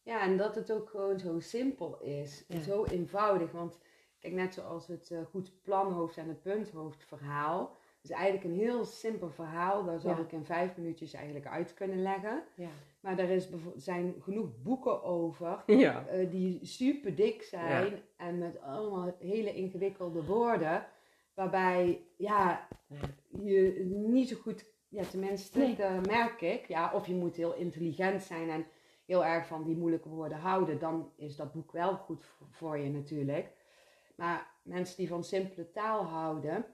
Ja, en dat het ook gewoon zo simpel is. Zo eenvoudig. Want kijk, net zoals het eh, goed planhoofd en het punthoofd verhaal. Is eigenlijk een heel simpel verhaal. Daar zou Ja. ik in vijf minuutjes eigenlijk uit kunnen leggen. Ja. Maar er is zijn genoeg boeken over. Ja. eh, die super dik zijn. En met allemaal hele ingewikkelde woorden. Waarbij, ja, je niet zo goed, ja tenminste, Nee. dat merk ik. Ja, of je moet heel intelligent zijn en heel erg van die moeilijke woorden houden. Dan is dat boek wel goed voor je natuurlijk. Maar mensen die van simpele taal houden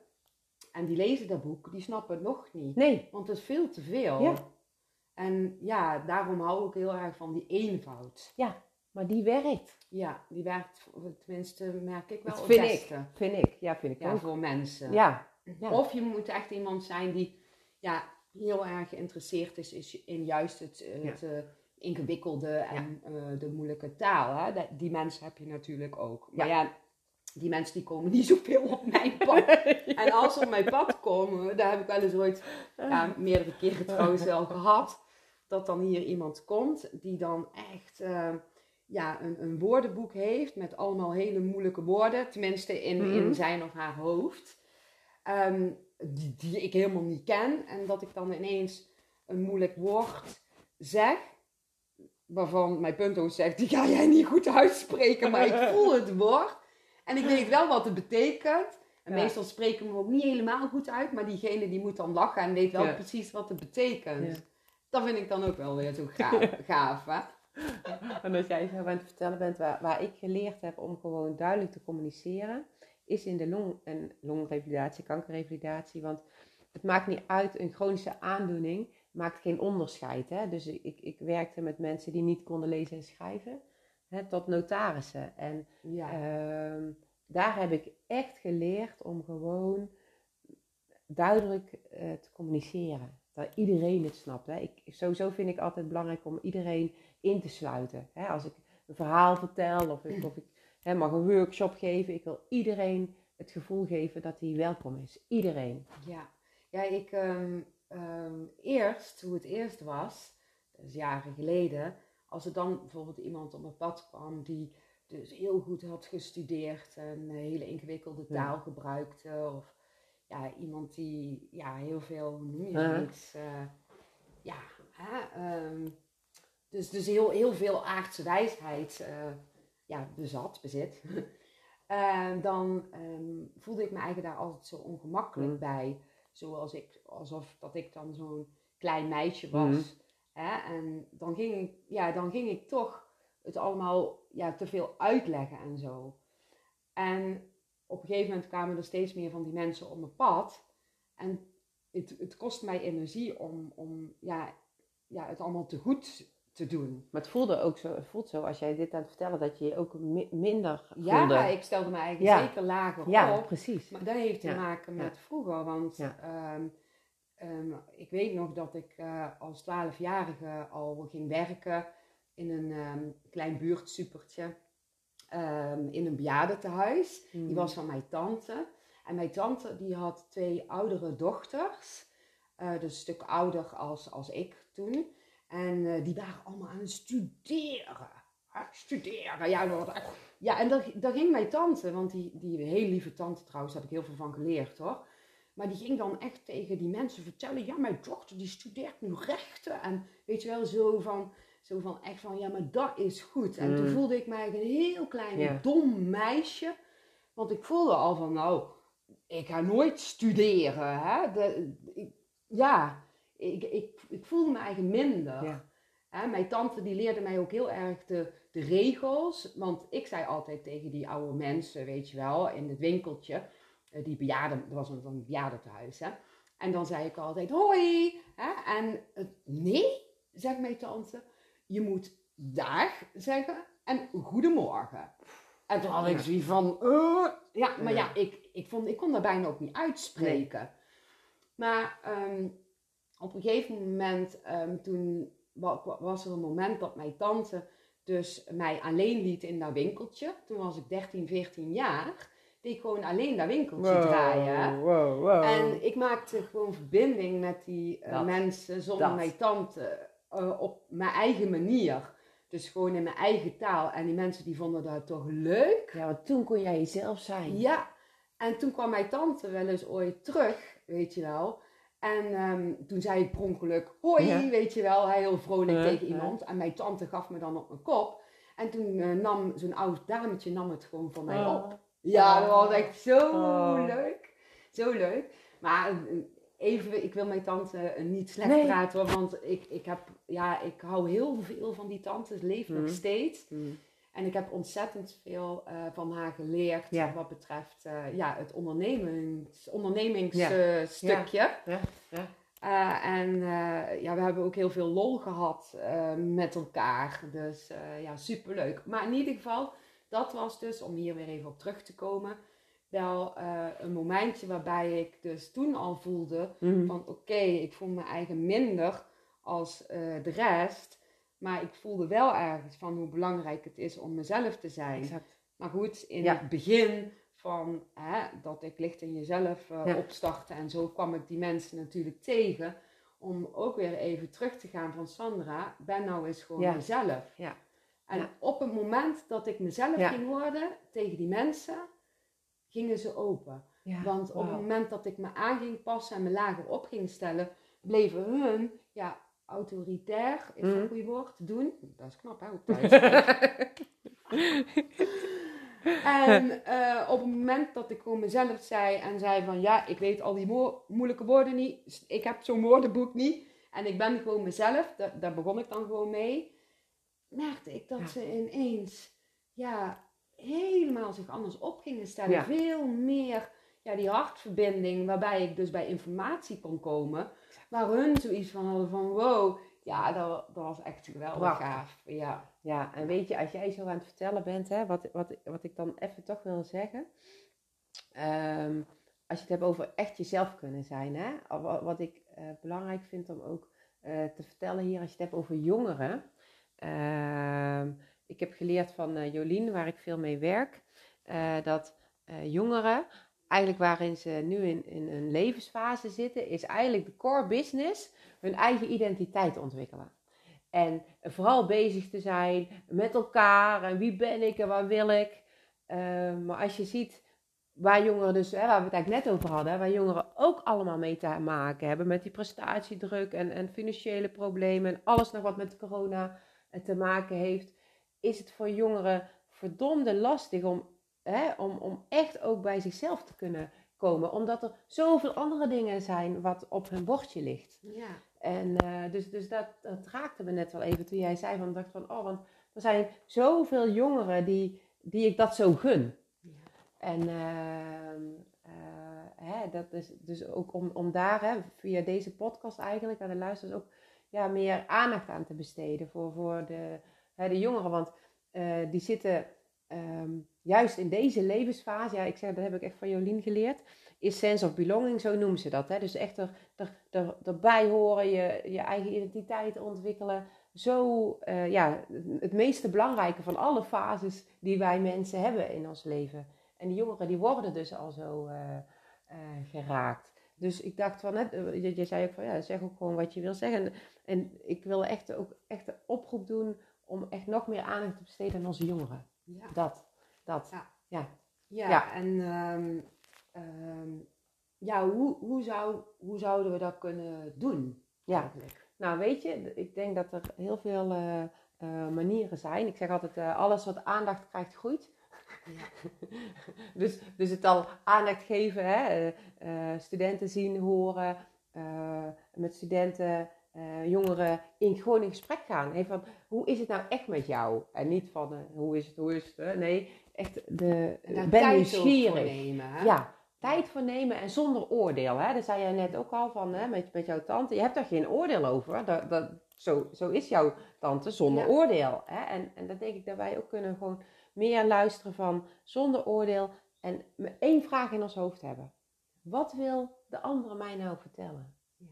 en die lezen dat boek, die snappen het nog niet. Nee. Want het is veel te veel. Ja. En ja, daarom hou ik heel erg van die eenvoud. Maar die werkt. Ja, die werkt, tenminste merk ik wel Dat vind ik. Vind ik. Ja, vind ik Ja, ook. voor mensen. Ja. Ja. Of je moet echt iemand zijn die ja, heel erg geïnteresseerd is, is in juist het, Ja. het eh, ingewikkelde en eh, de moeilijke taal. Hè? Die mensen heb je natuurlijk ook. Maar ja. Die mensen die komen niet zoveel op mijn pad. En als ze op mijn pad komen, daar heb ik wel eens ooit, ja, meerdere keren trouwens wel gehad, dat dan hier iemand komt die dan echt eh, ja, een, een woordenboek heeft met allemaal hele moeilijke woorden, tenminste in, in zijn of haar hoofd, ehm, die, die ik helemaal niet ken. En dat ik dan ineens een moeilijk woord zeg, waarvan mijn punthoofd zegt, die ga jij niet goed uitspreken, maar ik voel het woord. En ik weet wel wat het betekent. En Ja. meestal spreken we hem ook niet helemaal goed uit, maar diegene die moet dan lachen en weet wel Ja. precies wat het betekent. Ja. Dat vind ik dan ook wel weer zo gaaf, gaaf hè? En als jij zo aan het vertellen bent waar, waar ik geleerd heb om gewoon duidelijk te communiceren, is in de long- en longrevalidatie, kankerrevalidatie. Want het maakt niet uit, een chronische aandoening maakt geen onderscheid. Hè? Dus ik, ik werkte met mensen die niet konden lezen en schrijven, hè, tot notarissen. En Ja. Ehm, daar heb ik echt geleerd om gewoon duidelijk eh, te communiceren. Dat iedereen het snapt. Hè. Ik, sowieso vind ik altijd belangrijk om iedereen in te sluiten. Hè. Als ik een verhaal vertel of ik, of ik hè, mag een workshop geven. Ik wil iedereen het gevoel geven dat hij welkom is. Iedereen. Ja, ja ik ehm, ehm, eerst, hoe het eerst was, dat is jaren geleden, als er dan bijvoorbeeld iemand op mijn pad kwam die dus heel goed had gestudeerd en een hele ingewikkelde taal gebruikte. Of ja, iemand die ja, heel veel, hoe noem je zoiets? Uh, ja, hè, ehm, dus, dus heel, heel veel aardse wijsheid uh, ja, bezat, bezit. uh, dan um, voelde ik me eigenlijk daar altijd zo ongemakkelijk mm. bij. Zoals ik, alsof dat ik dan zo'n klein meisje was. Mm. Hè? En dan ging, ik, ja, dan ging ik toch het allemaal ja, te veel uitleggen en zo. En op een gegeven moment kwamen er steeds meer van die mensen op mijn pad. En het, het kost mij energie om, om ja, ja, het allemaal te goed te doen. Maar het voelde ook zo, het voelt zo als jij dit aan het vertellen, dat je je ook minder voelde. Ja, ik stelde me eigenlijk zeker lager ja, op. precies. Maar dat heeft te maken met vroeger. Want ehm, ehm, ik weet nog dat ik uh, als twaalfjarige al ging werken in een um, klein buurtsupertje. in een bejaardentehuis. Die hmm. was van mijn tante. En mijn tante die had twee oudere dochters. Uh, dus een stuk ouder als, als ik toen. En uh, die waren allemaal aan het studeren. studeren, ja, dat ja en daar, ging mijn tante, want die, die hele lieve tante trouwens, daar heb ik heel veel van geleerd hoor. Maar die ging dan echt tegen die mensen vertellen, ja, mijn dochter die studeert nu rechten. En weet je wel, zo van, zo van echt van, ja, maar dat is goed. En toen mm. voelde ik mij een heel klein dom meisje. Want ik voelde al van, nou, ik ga nooit studeren. Hè? De, ik, ja, ik, ik, ik voelde me eigenlijk minder. Ja. mijn tante die leerde mij ook heel erg de, de regels. Want ik zei altijd tegen die oude mensen, weet je wel, in het winkeltje. Uh, die bejaarden, dat was een, een bejaardentehuis, hè. En dan zei ik altijd, hoi. Hè? En nee, zegt mijn tante, je moet dag zeggen en goedemorgen. En toen had ik zoiets van, uh, ja, maar ja, ik, ik, vond, ik kon daar bijna ook niet uitspreken. Maar um, op een gegeven moment, um, toen was er een moment dat mijn tante dus mij alleen liet in dat winkeltje. Toen was ik 13, 14 jaar. Die ik gewoon alleen dat winkeltje draaien. Wow, wow. En ik maakte gewoon verbinding met die uh, mensen zonder dat. mijn tante. Uh, op mijn eigen manier. Dus gewoon in mijn eigen taal. En die mensen die vonden dat toch leuk. Ja, want toen kon jij jezelf zijn. Ja. En toen kwam mijn tante wel eens ooit terug, weet je wel. En um, toen zei ik per ongeluk, hoi, weet je wel, heel vrolijk tegen iemand. En mijn tante gaf me dan op mijn kop. En toen uh, nam zo'n oud dametje nam het gewoon van mij oh. op. Ja, dat was echt zo oh. leuk. Zo leuk. Maar eh, even, ik wil mijn tante niet slecht nee. praten, want ik, ik, heb, ja, ik hou heel veel van die tante. Ze leeft nog mm. steeds. Mm. En ik heb ontzettend veel uh, van haar geleerd ja. wat betreft uh, ja, het ondernemings, ondernemingsstukje. Ja. ja. En ja, we hebben ook heel veel lol gehad met elkaar. Dus ja, superleuk. Maar in ieder geval, dat was dus, om hier weer even op terug te komen, wel een momentje waarbij ik dus toen al voelde mm. van oké, ik voel me eigen minder als de rest. Maar ik voelde wel ergens van hoe belangrijk het is om mezelf te zijn. Exact. Maar goed, in het begin van hè, dat ik licht in jezelf uh, opstartte en zo kwam ik die mensen natuurlijk tegen. Om ook weer even terug te gaan van Sandra, ben nou eens gewoon ja. mezelf. Ja. En op het moment dat ik mezelf ging worden tegen die mensen, gingen ze open. Want op het moment dat ik me aan ging passen en me lager op ging stellen, bleven hun ja, autoritair, is dat een mm. goed woord, doen. Dat is knap, hè, op thuis. en uh, op het moment dat ik gewoon mezelf zei en zei van ja, ik weet al die moeilijke woorden niet, ik heb zo'n woordenboek niet en ik ben gewoon mezelf, daar begon ik dan gewoon mee, merkte ik dat ze ineens ja, helemaal zich anders op gingen stellen. Veel meer ja, die hartverbinding waarbij ik dus bij informatie kon komen. Waar hun zoiets van hadden van wow, ja, dat, dat was echt geweldig gaaf. Ja. ja, en weet je, als jij zo aan het vertellen bent, hè, wat, wat, wat ik dan even toch wil zeggen. Um, als je het hebt over echt jezelf kunnen zijn, hè, wat, wat ik uh, belangrijk vind om ook uh, te vertellen hier, als je het hebt over jongeren. Uh, ik heb geleerd van uh, Jolien, waar ik veel mee werk, dat jongeren, eigenlijk waarin ze nu in, een levensfase zitten, is eigenlijk de core business hun eigen identiteit ontwikkelen. En vooral bezig te zijn met elkaar en wie ben ik en waar wil ik. maar als je ziet waar jongeren dus, hè, waar we het eigenlijk net over hadden, waar jongeren ook allemaal mee te maken hebben met die prestatiedruk en, en financiële problemen en alles nog wat met corona te maken heeft, is het voor jongeren verdomde lastig om, hè, om, om echt ook bij zichzelf te kunnen komen. Omdat er zoveel andere dingen zijn wat op hun bordje ligt. Ja. En uh, dus, dus dat, dat raakte me net wel even toen jij zei van, dacht van, oh, want er zijn zoveel jongeren die, die ik dat zo gun. En uh, hè, dat is dus ook om, om daar hè, via deze podcast eigenlijk aan de luisteraars ook ja, meer aandacht aan te besteden voor, voor de, hè, de jongeren. Want uh, die zitten um, juist in deze levensfase, ja, ik zeg, dat heb ik echt van Jolien geleerd, is sense of belonging, zo noemen ze dat. Hè? Dus echt er, er, er, erbij horen, je, je eigen identiteit ontwikkelen. Zo, uh, ja, het meeste belangrijke van alle fases die wij mensen hebben in ons leven. En die jongeren die worden dus al zo uh, geraakt. Dus ik dacht van, net, eh, je, je, zei ook van, ja, zeg ook gewoon wat je wil zeggen. En, en ik wil echt ook echt een oproep doen om echt nog meer aandacht te besteden aan onze jongeren. Ja. Dat, dat, ja. Ja, ja, ja. en um, um, ja, hoe, hoe, zou, hoe zouden we dat kunnen doen? Ja, eigenlijk? nou weet je, ik denk dat er heel veel uh, uh, manieren zijn. Ik zeg altijd, uh, alles wat aandacht krijgt groeit. dus, dus het al aandacht geven, hè? Uh, studenten zien, horen, uh, met studenten, uh, jongeren in, gewoon in gesprek gaan. Hey, van, hoe is het nou echt met jou? En niet van hoe is het, hoe is het? Nee, echt de, ben nieuwsgierig. Ja, tijd voor nemen en zonder oordeel. Hè? Dat zei jij net ook al van hè, met, met jouw tante. Je hebt daar geen oordeel over. Dat, dat, zo, zo is jouw tante zonder oordeel. Hè? En, en dat denk ik dat wij ook kunnen gewoon meer luisteren van zonder oordeel en één vraag in ons hoofd hebben. Wat wil de andere mij nou vertellen? Ja.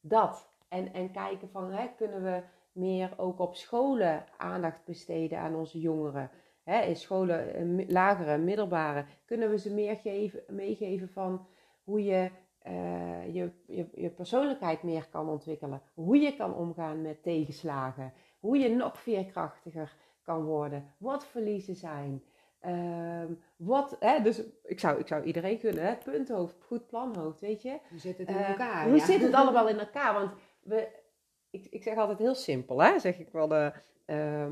Dat. En, en kijken van, hè, kunnen we meer ook op scholen aandacht besteden aan onze jongeren? Hè, in scholen, eh, lagere, middelbare, kunnen we ze meer geven, meegeven van hoe je, uh, je, je, je persoonlijkheid meer kan ontwikkelen. Hoe je kan omgaan met tegenslagen. Hoe je nog veerkrachtiger kan worden, wat verliezen zijn. Um, wat, hè, dus ik zou, ik zou iedereen kunnen, hè, punthoofd, goed planhoofd, weet je. Hoe zit het in uh, elkaar? Hoe zit het allemaal in elkaar? Want we, ik, ik zeg altijd heel simpel, hè, zeg ik wel. De, uh,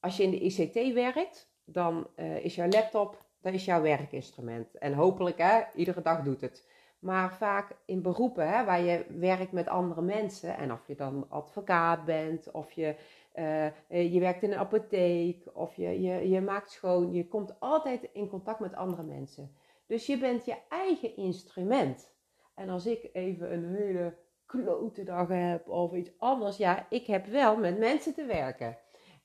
als je in de ICT werkt, dan uh, is jouw laptop, dat is jouw werkinstrument. En hopelijk, hè, iedere dag doet het. Maar vaak in beroepen hè, waar je werkt met andere mensen, en of je dan advocaat bent, of je uh, je werkt in een apotheek of je, je, je maakt schoon. Je komt altijd in contact met andere mensen. Dus je bent je eigen instrument. En als ik even een hele klote dag heb of iets anders, ja, ik heb wel met mensen te werken.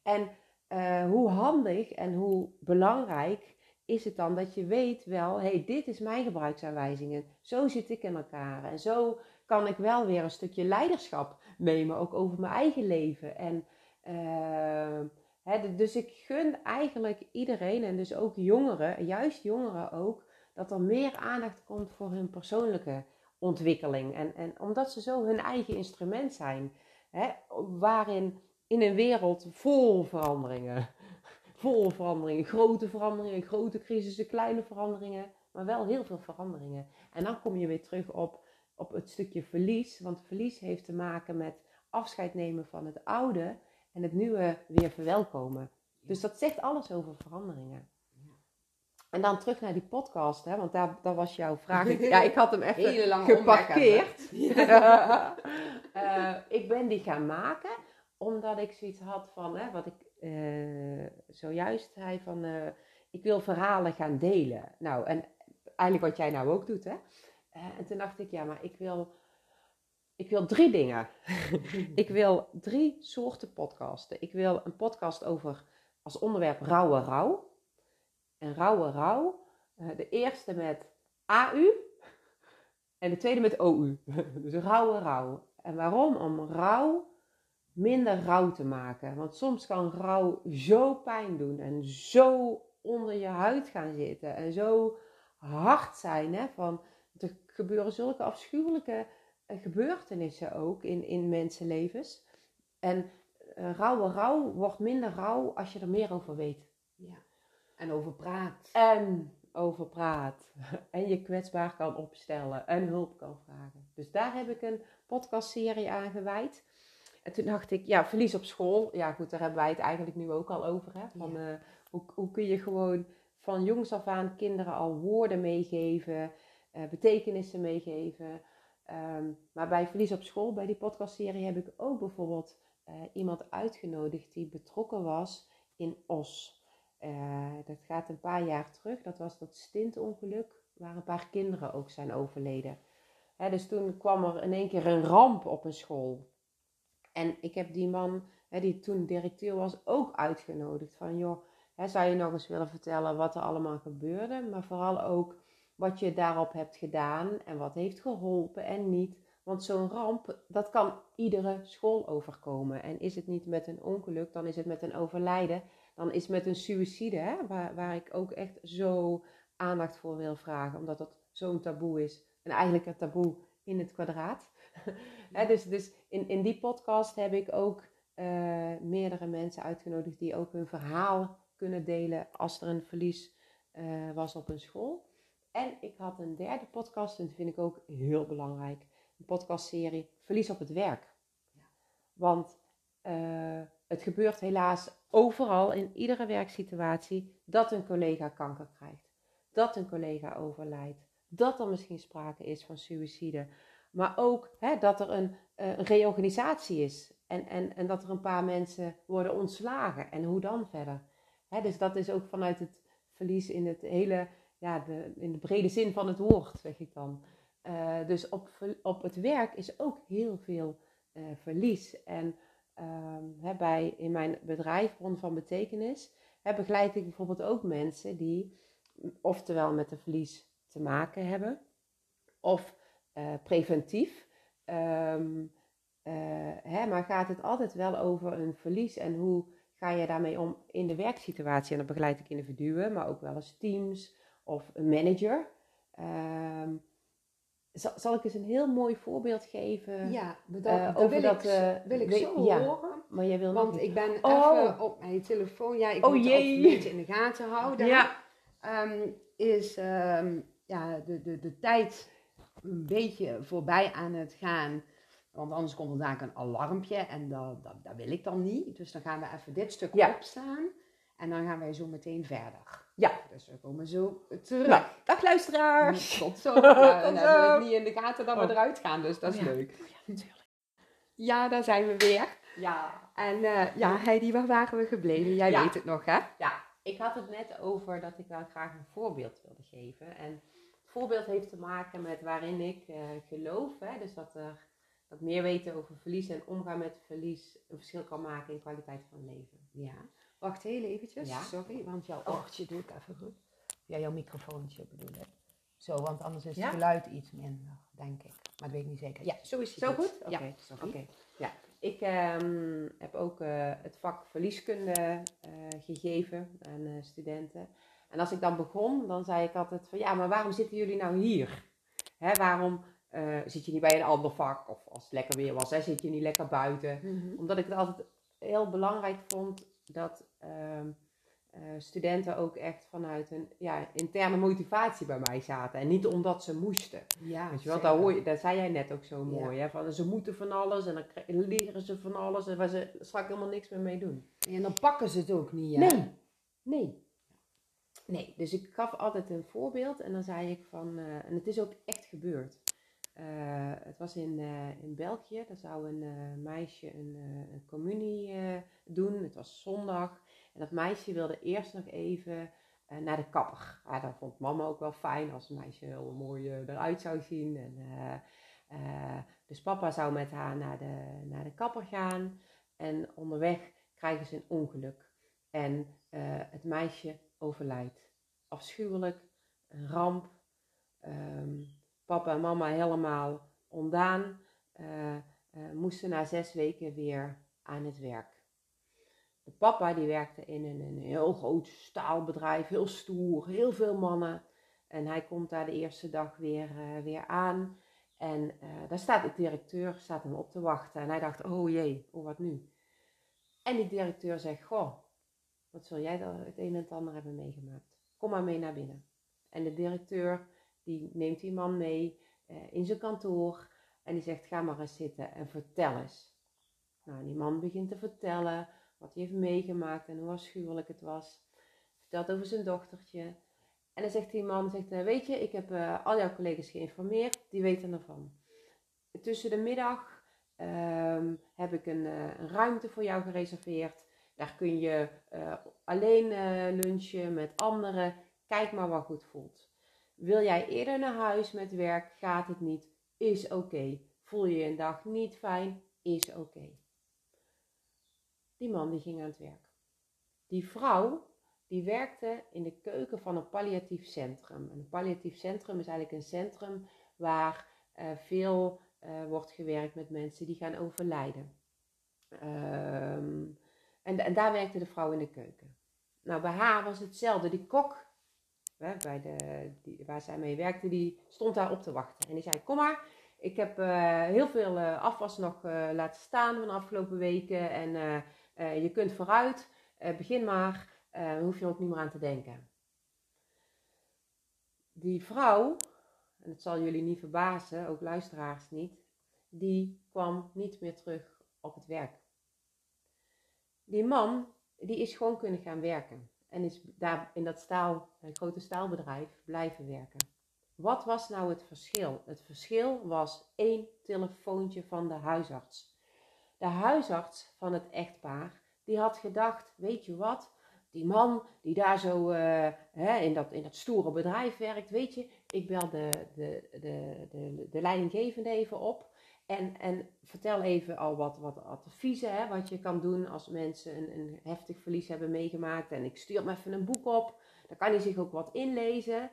En uh, hoe handig en hoe belangrijk is het dan dat je weet wel, hé, hey, dit is mijn gebruiksaanwijzingen. Zo zit ik in elkaar. En zo kan ik wel weer een stukje leiderschap nemen, ook over mijn eigen leven. En uh, dus ik gun eigenlijk iedereen, en dus ook jongeren, juist jongeren ook, dat er meer aandacht komt voor hun persoonlijke ontwikkeling. En, en omdat ze zo hun eigen instrument zijn, waarin in een wereld vol veranderingen, vol veranderingen, grote veranderingen, grote crisissen, kleine veranderingen, maar wel heel veel veranderingen. En dan kom je weer terug op, op het stukje verlies, want verlies heeft te maken met afscheid nemen van het oude en het nieuwe weer verwelkomen. Dus dat zegt alles over veranderingen. En dan terug naar die podcast, hè, want daar, daar was jouw vraag. ja, ik had hem echt geparkeerd. Ja. uh, ik ben die gaan maken omdat ik zoiets had van, hè, wat ik uh, zojuist zei van, uh, ik wil verhalen gaan delen. Nou, en eigenlijk wat jij nou ook doet, hè. en toen dacht ik, ja, maar ik wil ik wil drie dingen. ik wil drie soorten podcasten. Ik wil een podcast over als onderwerp rauwe rouw. En rauwe rouw. Eh, de eerste met AU en de tweede met OU. dus rauwe rouw. En waarom? Om rouw minder rouw te maken. Want soms kan rouw zo pijn doen en zo onder je huid gaan zitten en zo hard zijn. Hè? Van, er gebeuren zulke afschuwelijke gebeurtenissen ook in, in mensenlevens. En uh, rauwe rouw wordt minder rauw als je er meer over weet. Ja. En over praat. En over praat. En je kwetsbaar kan opstellen en hulp kan vragen. Dus daar heb ik een podcastserie aan gewijd. En toen dacht ik, ja, verlies op school. Ja, goed, daar hebben wij het eigenlijk nu ook al over. Hè? Van, uh, hoe, hoe kun je gewoon van jongs af aan kinderen al woorden meegeven, uh, betekenissen meegeven. Um, maar bij Verlies op School, bij die podcastserie, heb ik ook bijvoorbeeld uh, iemand uitgenodigd die betrokken was in Os. Uh, dat gaat een paar jaar terug. Dat was dat stintongeluk, waar een paar kinderen ook zijn overleden. Hè, dus toen kwam er in één keer een ramp op een school. En ik heb die man, hè, die toen directeur was, ook uitgenodigd. Van joh, hè, zou je nog eens willen vertellen wat er allemaal gebeurde? Maar vooral ook wat je daarop hebt gedaan en wat heeft geholpen en niet. Want zo'n ramp, dat kan iedere school overkomen. En is het niet met een ongeluk, dan is het met een overlijden. Dan is het met een suïcide, hè, waar, waar ik ook echt zo aandacht voor wil vragen. Omdat dat zo'n taboe is. En eigenlijk een taboe in het kwadraat. Dus dus in, in die podcast heb ik ook uh, meerdere mensen uitgenodigd die ook hun verhaal kunnen delen als er een verlies uh, was op een school. En ik had een derde podcast, en dat vind ik ook heel belangrijk. Een podcastserie Verlies op het werk. Want uh, het gebeurt helaas overal in iedere werksituatie dat een collega kanker krijgt. Dat een collega overlijdt. Dat er misschien sprake is van suïcide. Maar ook hè, dat er een, uh, een reorganisatie is. En, en, en dat er een paar mensen worden ontslagen. En hoe dan verder? Hè, dus dat is ook vanuit het verlies in het hele, ja, in de brede zin van het woord, zeg ik dan. Uh, dus op, op het werk is ook heel veel uh, verlies. En hè, bij, in mijn bedrijf, Bron van Betekenis, begeleid ik bijvoorbeeld ook mensen die oftewel met een verlies te maken hebben, of uh, preventief. Um, hè, maar gaat het altijd wel over een verlies en hoe ga je daarmee om in de werksituatie? En dan begeleid ik individuen, maar ook wel eens teams of een manager. Um, zal, zal, ik eens een heel mooi voorbeeld geven? Ja, dat, uh, over wil, dat, ik, uh, wil ik zo ja, horen. Maar jij wil Want ik ben oh. even op mijn telefoon. Ja, ik oh, moet jee. het een beetje in de gaten houden. Ja. Um, is um, ja, de, de, de tijd een beetje voorbij aan het gaan. Want anders komt er daar een alarmpje en dat, dat, dat, wil ik dan niet. Dus dan gaan we even dit stuk ja. opstaan. En dan gaan wij zo meteen verder. Ja. Dus we komen zo terug. Nou, dag luisteraars. Tot zo. Ja, en dan heb ik niet in de gaten dat we oh. eruit gaan, dus dat is oh, ja. leuk. Ja, natuurlijk. Ja, daar zijn we weer. Ja. En uh, ja, Heidi, waar waren we gebleven? Jij weet het nog, hè? Ja, ik had het net over dat ik wel graag een voorbeeld wilde geven. En het voorbeeld heeft te maken met waarin ik uh, geloof. Hè? Dus dat er dat meer weten over verlies en omgaan met verlies een verschil kan maken in kwaliteit van leven. Ja. Wacht heel eventjes, ja? sorry, want jouw oortje doe ik even goed. Ja, jouw microfoontje bedoel ik. Zo, want anders is het geluid iets minder, denk ik. Maar dat weet ik niet zeker. Ja, zo is het. Zo goed? Oké, okay, ja, okay. ja. Ik um, heb ook uh, het vak verlieskunde uh, gegeven aan uh, studenten. En als ik dan begon, dan zei ik altijd van ja, maar waarom zitten jullie nou hier? Hè, waarom zit je niet bij een ander vak? Of als het lekker weer was, hè, zit je niet lekker buiten? Mm -hmm. Omdat ik het altijd heel belangrijk vond dat studenten ook echt vanuit een ja, interne motivatie bij mij zaten. En niet omdat ze moesten. Ja, Weet je wel, daar, hoor je, daar zei jij net ook zo mooi. Ja. Hè? Van, ze moeten van alles en dan leren ze van alles en waar ze straks helemaal niks meer mee doen. En dan pakken ze het ook niet. Hè? Nee, nee. Nee, dus ik gaf altijd een voorbeeld en dan zei ik van, uh, en het is ook echt gebeurd. Uh, het was in, uh, in België, daar zou een meisje een, een communie doen. Het was zondag. En dat meisje wilde eerst nog even naar de kapper. Ja, dat vond mama ook wel fijn als een meisje heel mooi eruit zou zien. En, dus papa zou met haar naar de, naar de kapper gaan. En onderweg krijgen ze een ongeluk. En het meisje overlijdt. Afschuwelijk, een ramp. Um, papa en mama helemaal ondaan. Moesten na zes weken weer aan het werk. De papa die werkte in een, een heel groot staalbedrijf, heel stoer, heel veel mannen. En hij komt daar de eerste dag weer, uh, weer aan. En uh, daar staat de directeur staat hem op te wachten. En hij dacht, oh jee, oh wat nu? En die directeur zegt, goh, wat zul jij dan het een en het ander hebben meegemaakt? Kom maar mee naar binnen. En de directeur die neemt die man mee uh, in zijn kantoor. En die zegt, ga maar eens zitten en vertel eens. Nou, die man begint te vertellen wat hij heeft meegemaakt en hoe afschuwelijk het was. Vertelt over zijn dochtertje. En dan zegt die man, zegt, weet je, ik heb uh, al jouw collega's geïnformeerd, die weten ervan. Tussen de middag um, heb ik een, uh, een, ruimte voor jou gereserveerd. Daar kun je uh, alleen lunchen met anderen. Kijk maar wat goed voelt. Wil jij eerder naar huis met werk, gaat het niet, is oké. Voel je een dag niet fijn, is oké. Die man die ging aan het werk. Die vrouw die werkte in de keuken van een palliatief centrum. een palliatief centrum is eigenlijk een centrum waar uh, veel uh, wordt gewerkt met mensen die gaan overlijden. Um, en, en, daar werkte de vrouw in de keuken. Nou, bij haar was hetzelfde. Die kok, hè, bij de, waar zij mee werkte, die stond daar op te wachten. En die zei, kom maar, ik heb uh, heel veel afwas nog laten staan van de afgelopen weken. En je kunt vooruit, begin maar uh, hoef je ook niet meer aan te denken. Die vrouw, en het zal jullie niet verbazen, ook luisteraars niet, die kwam niet meer terug op het werk. Die man, die is gewoon kunnen gaan werken. En is daar in dat staal, een grote staalbedrijf blijven werken. Wat was nou het verschil? Het verschil was één telefoontje van de huisarts. De huisarts van het echtpaar, die had gedacht, weet je wat, die man die daar zo uh, hè, in, dat, in dat stoere bedrijf werkt, weet je, ik bel de, de, de, de, de leidinggevende even op. En, en vertel even al wat, wat adviezen, hè, wat je kan doen als mensen een, een heftig verlies hebben meegemaakt. En ik stuur hem even een boek op, dan kan hij zich ook wat inlezen.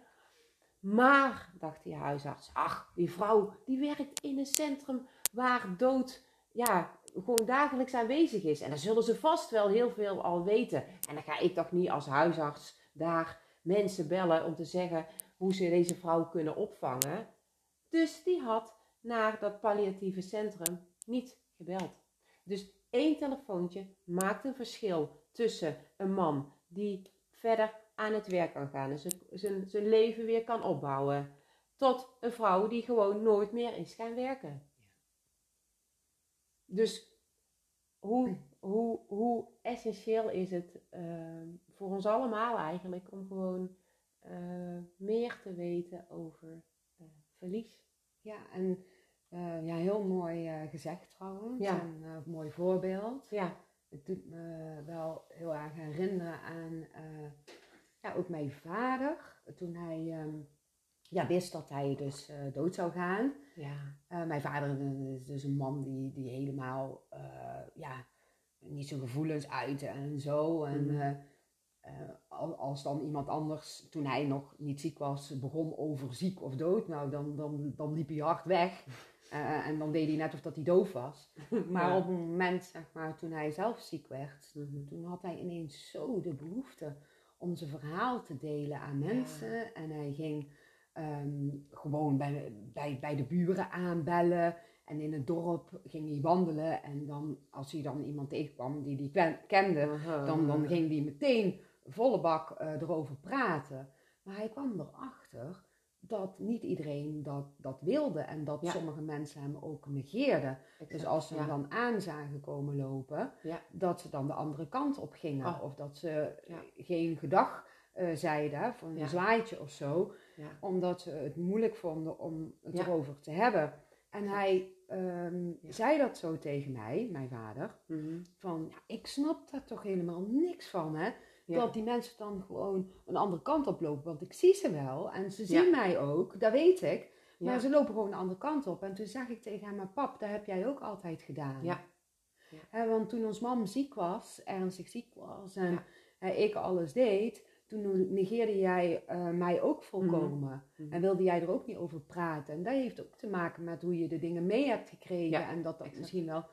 Maar, dacht die huisarts, ach, die vrouw die werkt in een centrum waar dood ja, gewoon dagelijks aanwezig is. En dan zullen ze vast wel heel veel al weten. En dan ga ik toch niet als huisarts daar mensen bellen om te zeggen hoe ze deze vrouw kunnen opvangen. Dus die had naar dat palliatieve centrum niet gebeld. Dus één telefoontje maakt een verschil tussen een man die verder aan het werk kan gaan en zijn, zijn leven weer kan opbouwen, tot een vrouw die gewoon nooit meer is gaan werken. Dus hoe, hoe, hoe essentieel is het uh, voor ons allemaal eigenlijk om gewoon uh, meer te weten over uh, verlies? Ja, en ja, heel mooi gezegd trouwens. Ja. Een mooi voorbeeld. Ja. Het doet me wel heel erg herinneren aan ja, ook mijn vader. Toen hij um, ja, wist dat hij dus dood zou gaan. Ja. Uh, mijn vader is dus een man die, die helemaal uh, ja, niet zijn gevoelens uitte en zo. En mm. als dan iemand anders, toen hij nog niet ziek was, begon over ziek of dood, nou dan, dan, dan liep hij hard weg. en dan deed hij net of dat hij doof was. maar ja. op het moment, zeg maar, toen hij zelf ziek werd, mm -hmm. toen had hij ineens zo de behoefte om zijn verhaal te delen aan mensen. Ja. En hij ging Um, gewoon bij, bij, bij de buren aanbellen. En in het dorp ging hij wandelen. En dan, als hij dan iemand tegenkwam die hij kende, dan, dan ging hij meteen volle bak uh, erover praten. Maar hij kwam erachter dat niet iedereen dat, dat wilde. En dat ja. sommige mensen hem ook negeerden. Exact, dus als ze hem dan aan zagen komen lopen, ja. dat ze dan de andere kant op gingen. Oh. Of dat ze geen gedag uh, zeiden, van een zwaaitje of zo. Ja. Omdat ze het moeilijk vonden om het ja. erover te hebben. En hij um, zei dat zo tegen mij, mijn vader. Mm -hmm. Van, ik snap daar toch helemaal niks van, hè. Dat die mensen dan gewoon een andere kant op lopen. Want ik zie ze wel en ze zien mij ook, dat weet ik. Maar ze lopen gewoon een andere kant op. En toen zag ik tegen hem, maar pap, dat heb jij ook altijd gedaan. Ja. ja. want toen ons mam ziek was, ernstig ziek was en ik alles deed, toen negeerde jij uh, mij ook volkomen. Mm-hmm. En wilde jij er ook niet over praten. En dat heeft ook te maken met hoe je de dingen mee hebt gekregen. en dat dat misschien wel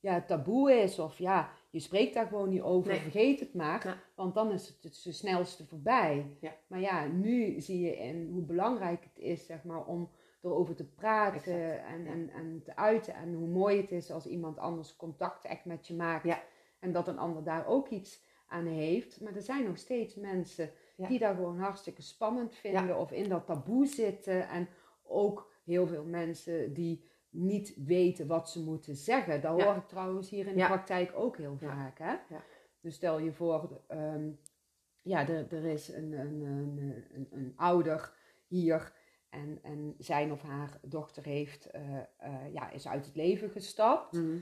ja, taboe is. Of ja, je spreekt daar gewoon niet over. Nee. Vergeet het maar. Ja. Want dan is het het snelste voorbij. Ja. Maar ja, nu zie je in hoe belangrijk het is, zeg maar, om erover te praten en, en, en te uiten. En hoe mooi het is als iemand anders contact echt met je maakt. Ja. En dat een ander daar ook iets aan heeft. Maar er zijn nog steeds mensen Ja. die daar gewoon hartstikke spannend vinden. Of in dat taboe zitten. En ook heel veel mensen die niet weten wat ze moeten zeggen. Dat hoor ik trouwens hier in de praktijk ook heel vaak. Hè? Ja. Dus stel je voor, ehm, ja, er, er is een, een, een, een, een ouder hier en, en zijn of haar dochter heeft, eh, eh, ja, is uit het leven gestapt. Mhm.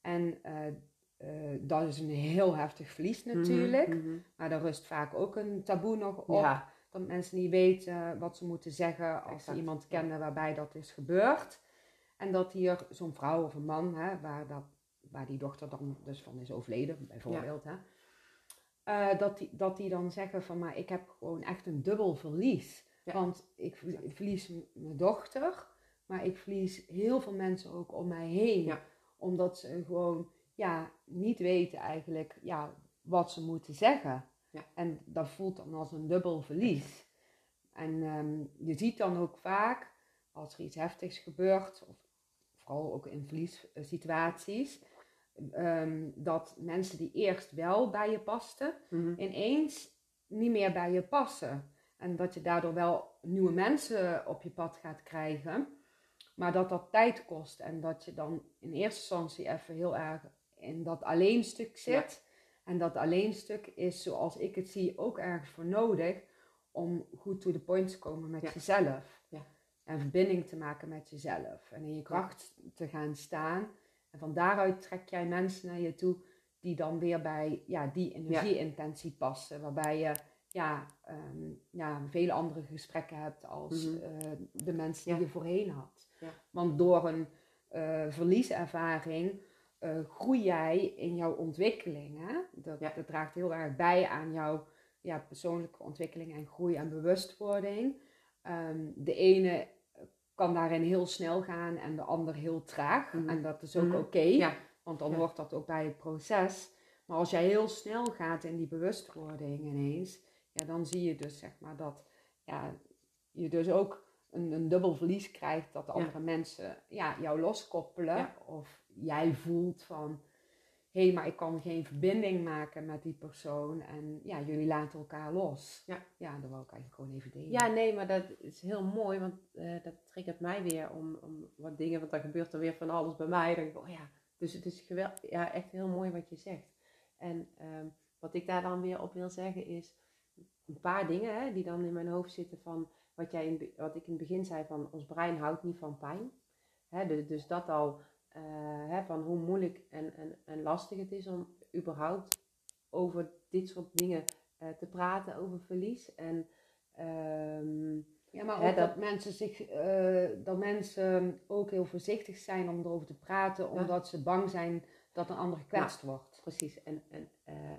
En eh, eh, dat is een heel heftig verlies natuurlijk. Mhm, mhm. Maar daar rust vaak ook een taboe nog op. Ja, Dat mensen niet weten wat ze moeten zeggen als ze iemand kennen waarbij dat is gebeurd. En dat hier zo'n vrouw of een man, hè, waar, dat, waar die dochter dan dus van is overleden, bijvoorbeeld. Hè, eh, dat, die, dat die dan zeggen van, maar ik heb gewoon echt een dubbel verlies. Ja. Want ik ver- ik verlies mijn dochter, maar ik verlies heel veel mensen ook om mij heen. Ja. Omdat ze gewoon ja, niet weten eigenlijk ja, wat ze moeten zeggen. Ja. En dat voelt dan als een dubbel verlies. En ehm, je ziet dan ook vaak, als er iets heftigs gebeurt, of vooral ook in verliessituaties, ehm, dat mensen die eerst wel bij je pasten, Mhm. ineens niet meer bij je passen. En dat je daardoor wel nieuwe mensen op je pad gaat krijgen, maar dat dat tijd kost en dat je dan in eerste instantie even heel erg in dat alleenstuk zit. En dat alleenstuk is, zoals ik het zie, ook ergens voor nodig om goed to the point te komen met Ja. jezelf. Ja. En verbinding te maken met jezelf. En in je kracht te gaan staan. En van daaruit trek jij mensen naar je toe die dan weer bij ja, die energie-intentie passen. Waarbij je ja, ehm, ja, vele andere gesprekken hebt als Mhm. eh, de mensen die Ja. je voorheen had. Ja. Want door een eh, verlieservaring eh, groei jij in jouw ontwikkeling. Hè? Dat, Ja. dat draagt heel erg bij aan jouw ja, persoonlijke ontwikkeling en groei en bewustwording. Ehm, de ene kan daarin heel snel gaan en de ander heel traag. Mhm. En dat is ook Mhm. oké, Ja. want dan wordt dat ook bij het proces. Maar als jij heel snel gaat in die bewustwording ineens, ja, dan zie je dus zeg maar dat ja, je dus ook een, een dubbel verlies krijgt dat andere mensen ja, jou loskoppelen. Of jij voelt van, hé, hey, maar ik kan geen verbinding maken met die persoon. En ja, jullie laten elkaar los. Ja. ja dat wil ik eigenlijk gewoon even delen. Ja, nee, maar dat is heel mooi, want eh, dat triggert mij weer om, om wat dingen, want dan gebeurt er weer van alles bij mij. Dan denk ik, oh ja, dus het is geweldig, ja, echt heel mooi wat je zegt. En ehm, wat ik daar dan weer op wil zeggen is een paar dingen hè, die dan in mijn hoofd zitten van wat, jij in, wat ik in het begin zei van ons brein houdt niet van pijn. Hè, dus, dus dat al, eh, hè, van hoe moeilijk en, en, en lastig het is om überhaupt over dit soort dingen eh, te praten, over verlies. En ehm, Ja, maar Hè, ook dat, dat- mensen zich, eh, dat mensen ook heel voorzichtig zijn om erover te praten, omdat ze bang zijn dat een ander gekwetst wordt. Precies, en, en,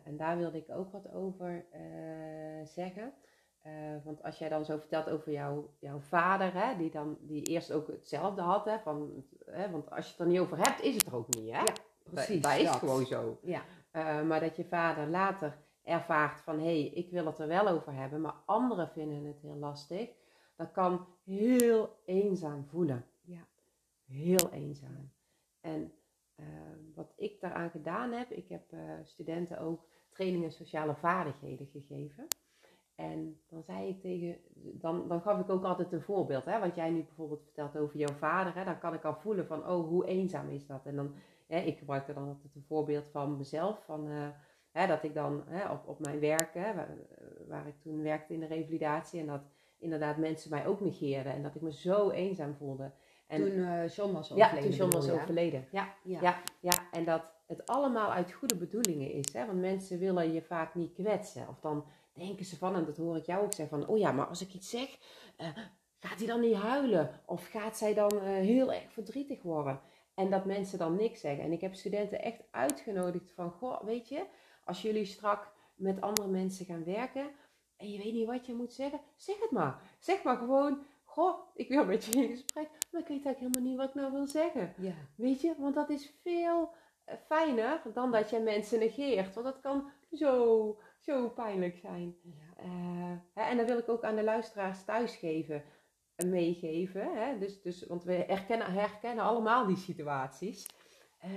en daar wilde ik ook wat over zeggen. Eh, want als jij dan zo vertelt over jouw, jouw vader, hè, die, dan, die eerst ook hetzelfde had, hè, van, hè, want als je het er niet over hebt, is het er ook niet. Hè? Ja, Precies. dat is gewoon zo. Ja, Eh, maar dat je vader later ervaart van, hé, hey, ik wil het er wel over hebben, maar anderen vinden het heel lastig. Dat kan heel eenzaam voelen. Ja. Heel eenzaam. En eh, wat ik daaraan gedaan heb, ik heb studenten ook trainingen sociale vaardigheden gegeven. En dan zei ik tegen, dan, dan gaf ik ook altijd een voorbeeld. Hè? Wat jij nu bijvoorbeeld vertelt over jouw vader, hè? dan kan ik al voelen van, oh, hoe eenzaam is dat? En dan, hè, ik gebruikte dan altijd een voorbeeld van mezelf, van, eh, hè, dat ik dan hè, op, op mijn werk, hè, waar, waar ik toen werkte in de revalidatie, en dat inderdaad mensen mij ook negeerden en dat ik me zo eenzaam voelde. En, toen eh John was ja, overleden. toen John was overleden. Ja, Ja. ja, ja, en dat het allemaal uit goede bedoelingen is. Hè? Want mensen willen je vaak niet kwetsen. Of dan denken ze van, en dat hoor ik jou ook zeggen, van... Oh ja, maar als ik iets zeg, eh, gaat hij dan niet huilen? Of gaat zij dan eh, heel erg verdrietig worden? En dat mensen dan niks zeggen. En ik heb studenten echt uitgenodigd van... Goh, weet je, als jullie strak met andere mensen gaan werken... En je weet niet wat je moet zeggen, zeg het maar. Zeg maar gewoon... Goh, ik wil met je in gesprek, maar ik weet eigenlijk helemaal niet wat ik nou wil zeggen. Ja. Weet je, want dat is veel fijner dan dat je mensen negeert. Want dat kan zo, zo pijnlijk zijn. Ja. Uh, en dan wil ik ook aan de luisteraars thuis geven, meegeven. Hè? Dus, dus, want we herkennen, herkennen allemaal die situaties.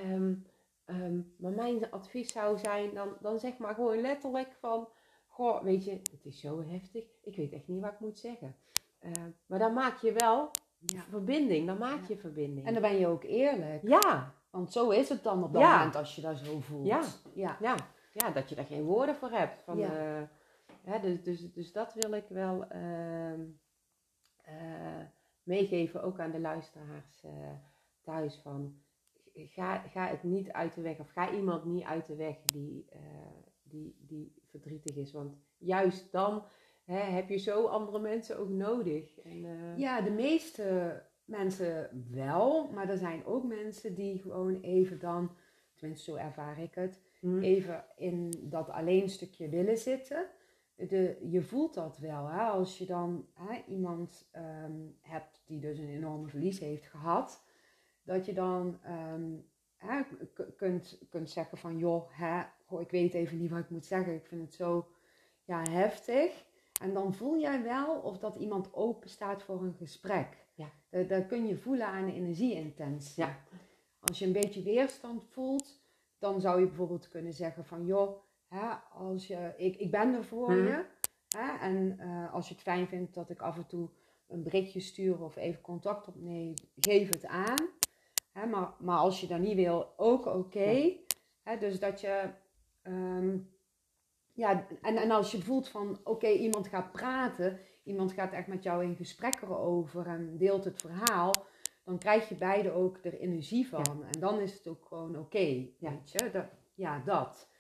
Um, um, maar mijn advies zou zijn, dan, dan zeg maar gewoon letterlijk van... Goh, weet je, het is zo heftig. Ik weet echt niet wat ik moet zeggen. Uh, maar dan maak je wel ja. verbinding. Dan maak je verbinding. En dan ben je ook eerlijk. Ja. Want zo is het dan op dat moment als je dat zo voelt. Ja. Ja. Ja. dat je daar geen woorden voor hebt. Van, ja. Uh, dus, dus, dus dat wil ik wel uh, meegeven, ook aan de luisteraars thuis. Van, ga, ga het niet uit de weg, of ga iemand niet uit de weg die, die, die verdrietig is. Want juist dan hè, heb je zo andere mensen ook nodig. En, uh... Ja, de meeste mensen wel, maar er zijn ook mensen die gewoon even dan, tenminste zo ervaar ik het, mm. even in dat alleen stukje willen zitten. De, je voelt dat wel, hè? als je dan hè, iemand um, hebt die dus een enorme verlies heeft gehad, dat je dan um, hè, kunt, kunt zeggen van joh, hè, goh, ik weet even niet wat ik moet zeggen, ik vind het zo ja, heftig. En dan voel jij wel of dat iemand open staat voor een gesprek. Ja. Dat, dat kun je voelen aan de energieintentie. Ja. Als je een beetje weerstand voelt, dan zou je bijvoorbeeld kunnen zeggen van joh, hè, als je, ik, ik ben er voor mhm. je. Hè, en uh, als je het fijn vindt dat ik af en toe een berichtje stuur of even contact opneem, geef het aan. Hè, maar, maar als je dat niet wil, ook oké. Okay. Dus dat je um, ja, en, en als je voelt van oké, iemand gaat praten, iemand gaat echt met jou in gesprek erover en deelt het verhaal, dan krijg je beide ook er energie van. En dan is het ook gewoon oké, weet je. Dat, ja, dat.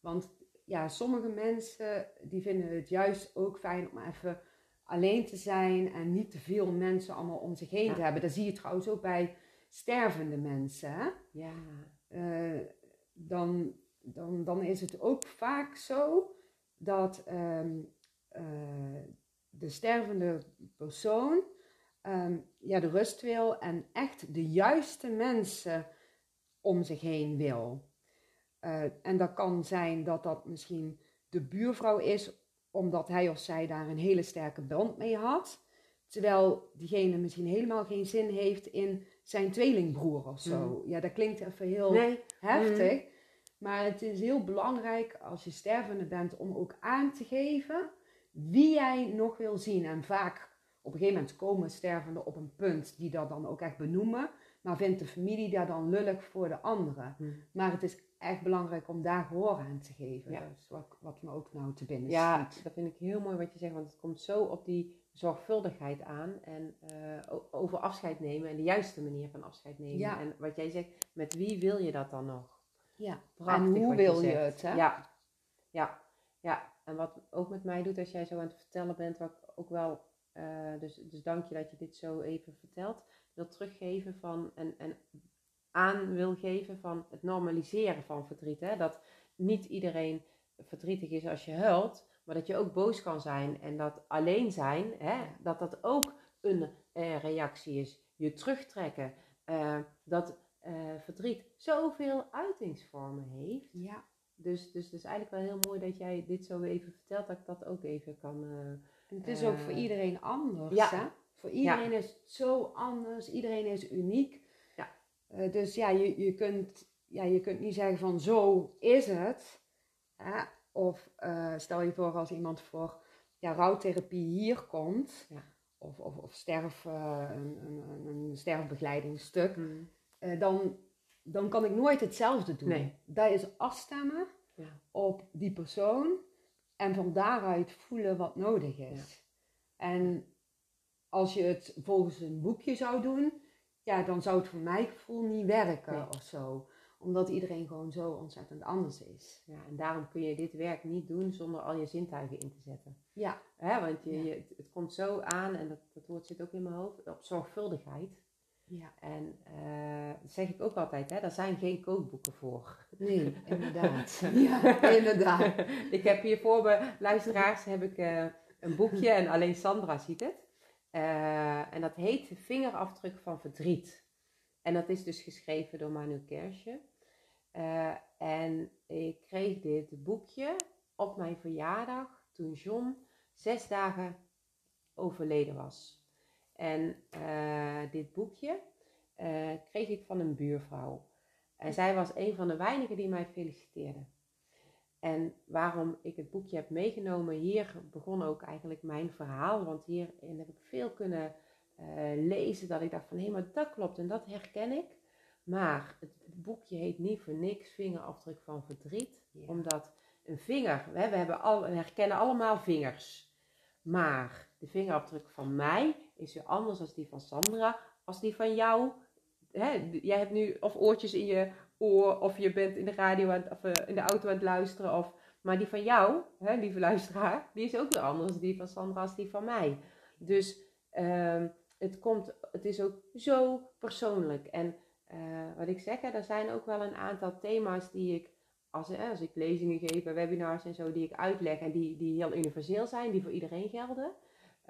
Want ja, sommige mensen die vinden het juist ook fijn om even alleen te zijn en niet te veel mensen allemaal om zich heen te hebben. Dat zie je trouwens ook bij stervende mensen. Hè? Ja. Uh, dan dan, dan is het ook vaak zo dat ehm, eh, de stervende persoon ehm, ja, de rust wil en echt de juiste mensen om zich heen wil. Uh, en dat kan zijn dat dat misschien de buurvrouw is, omdat hij of zij daar een hele sterke band mee had. Terwijl diegene misschien helemaal geen zin heeft in zijn tweelingbroer of zo. Mm. Ja, dat klinkt even heel nee. heftig. Mm. Maar het is heel belangrijk als je stervende bent om ook aan te geven wie jij nog wil zien. En vaak op een gegeven moment komen stervenden op een punt die dat dan ook echt benoemen. Maar vindt de familie daar dan lullig voor de anderen. Hmm. Maar het is echt belangrijk om daar gehoor aan te geven. Ja. Dus wat, wat me ook nou te binnen Ja, dat vind ik heel mooi wat je zegt. Want het komt zo op die zorgvuldigheid aan. En uh, over afscheid nemen en de juiste manier van afscheid nemen. Ja. En wat jij zegt, met wie wil je dat dan nog? Ja, en hoe wil je, het? Hè? Ja. ja, ja. En wat ook met mij doet als jij zo aan het vertellen bent, wat ik ook wel, uh, dus, dus dank je dat je dit zo even vertelt, wil teruggeven van en, en aan wil geven van het normaliseren van verdriet. Hè? Dat niet iedereen verdrietig is als je huilt, maar dat je ook boos kan zijn en dat alleen zijn, hè, dat dat ook een uh, reactie is. Je terugtrekken, uh, dat uh, verdriet zoveel uitingsvormen heeft. Ja. Dus, dus het is eigenlijk wel heel mooi dat jij dit zo even vertelt, dat ik dat ook even kan. En het is ook voor iedereen anders. Ja. Hè? Voor iedereen is het zo anders, iedereen is uniek. Ja. Uh, dus ja, je, je, kunt, ja, je kunt niet zeggen van zo is het. Hè? Of stel je voor als iemand voor ja, rouwtherapie hier komt. Ja. Of, of, of sterf, een, een, een sterfbegeleidingsstuk. Mm. Eh, dan, dan kan ik nooit hetzelfde doen. Nee. Dat is afstemmen ja. op die persoon en van daaruit voelen wat nodig is. En als je het volgens een boekje zou doen, ja, dan zou het voor mijn gevoel niet werken of zo omdat iedereen gewoon zo ontzettend anders is. Ja, en daarom kun je dit werk niet doen zonder al je zintuigen in te zetten. Ja. Hè, want je, je het, komt zo aan, en dat, dat woord zit ook in mijn hoofd, op zorgvuldigheid. Ja. En uh, dat zeg ik ook altijd, hè, daar zijn geen kookboeken voor. Nee, inderdaad. ja, inderdaad. ik heb hier voor mijn luisteraars heb ik, uh, een boekje en alleen Sandra ziet het. Uh, en dat heet Vingerafdruk van Verdriet. En dat is dus geschreven door Manu Kersje. Eh, en ik kreeg dit boekje op mijn verjaardag toen John zes dagen overleden was. En eh, dit boekje eh, kreeg ik van een buurvrouw. En zij was een van de weinigen die mij feliciteerde. En waarom ik het boekje heb meegenomen, hier begon ook eigenlijk mijn verhaal. Want hierin heb ik veel kunnen uh, lezen dat ik dacht van hé, maar dat klopt en dat herken ik. Maar het boekje heet niet voor niks Vingerafdruk van verdriet. Omdat een vinger, we, hebben al, we herkennen allemaal vingers. Maar de vingerafdruk van mij is weer anders dan die van Sandra, als die van jou. Hè, jij hebt nu of oortjes in je oor, of je bent in de radio aan, of eh, in de auto aan het luisteren. Of, maar die van jou, hè, lieve luisteraar, die is ook weer anders die van Sandra als die van mij. Dus um, het, komt, het is ook zo persoonlijk. En uh, wat ik zeg, hè, er zijn ook wel een aantal thema's die ik, als, als ik lezingen geef, webinars en zo, die ik uitleg en die, die heel universeel zijn, die voor iedereen gelden.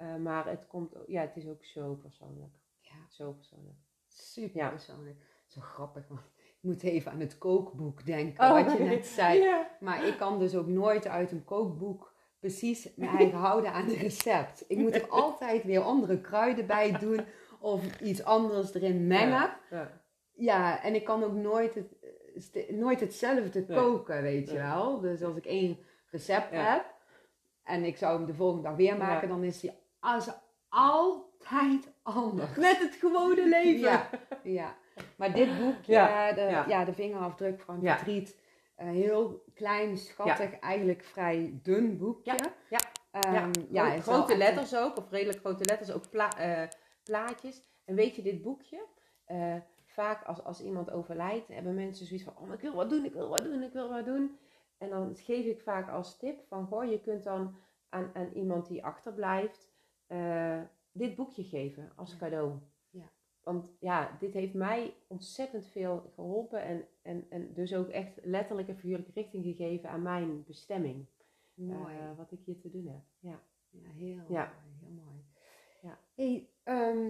Uh, maar het, komt, ja, het is ook zo persoonlijk. Ja. Zo persoonlijk. Super Ja. persoonlijk. Zo grappig, want ik moet even aan het kookboek denken, wat je net zei. Maar ik kan dus ook nooit uit een kookboek precies me eigen houden aan het recept. Ik moet er altijd weer andere kruiden bij doen of iets anders erin mengen. Ja, Ja. en ik kan ook nooit, het, st- nooit hetzelfde Nee. koken, weet je wel. Dus als ik één recept Ja. heb en ik zou hem de volgende dag weer maken, dan is die als altijd anders. Met het gewone leven. Ja, ja. Maar dit boekje, Ja, de, ja. ja. de vingerafdruk van Ja. verdriet, een heel klein, schattig, eigenlijk vrij dun boekje. Ja, ja, Ehm, ja, grote echt- letters ook, of redelijk grote letters, ook pla- eh, plaatjes. En weet je, dit boekje, eh, vaak als, als iemand overlijdt, hebben mensen zoiets van, oh, ik wil wat doen, ik wil wat doen, ik wil wat doen. En dan geef ik vaak als tip van, goh, je kunt dan aan, aan iemand die achterblijft, eh, dit boekje geven als Ja. cadeau. Ja. Want ja, dit heeft mij ontzettend veel geholpen en, en, en dus ook echt letterlijk en figuurlijk richting gegeven aan mijn bestemming. Mooi. eh, wat ik hier te doen heb. Ja. ja, heel, ja. heel mooi. Ja. Hey, ehm,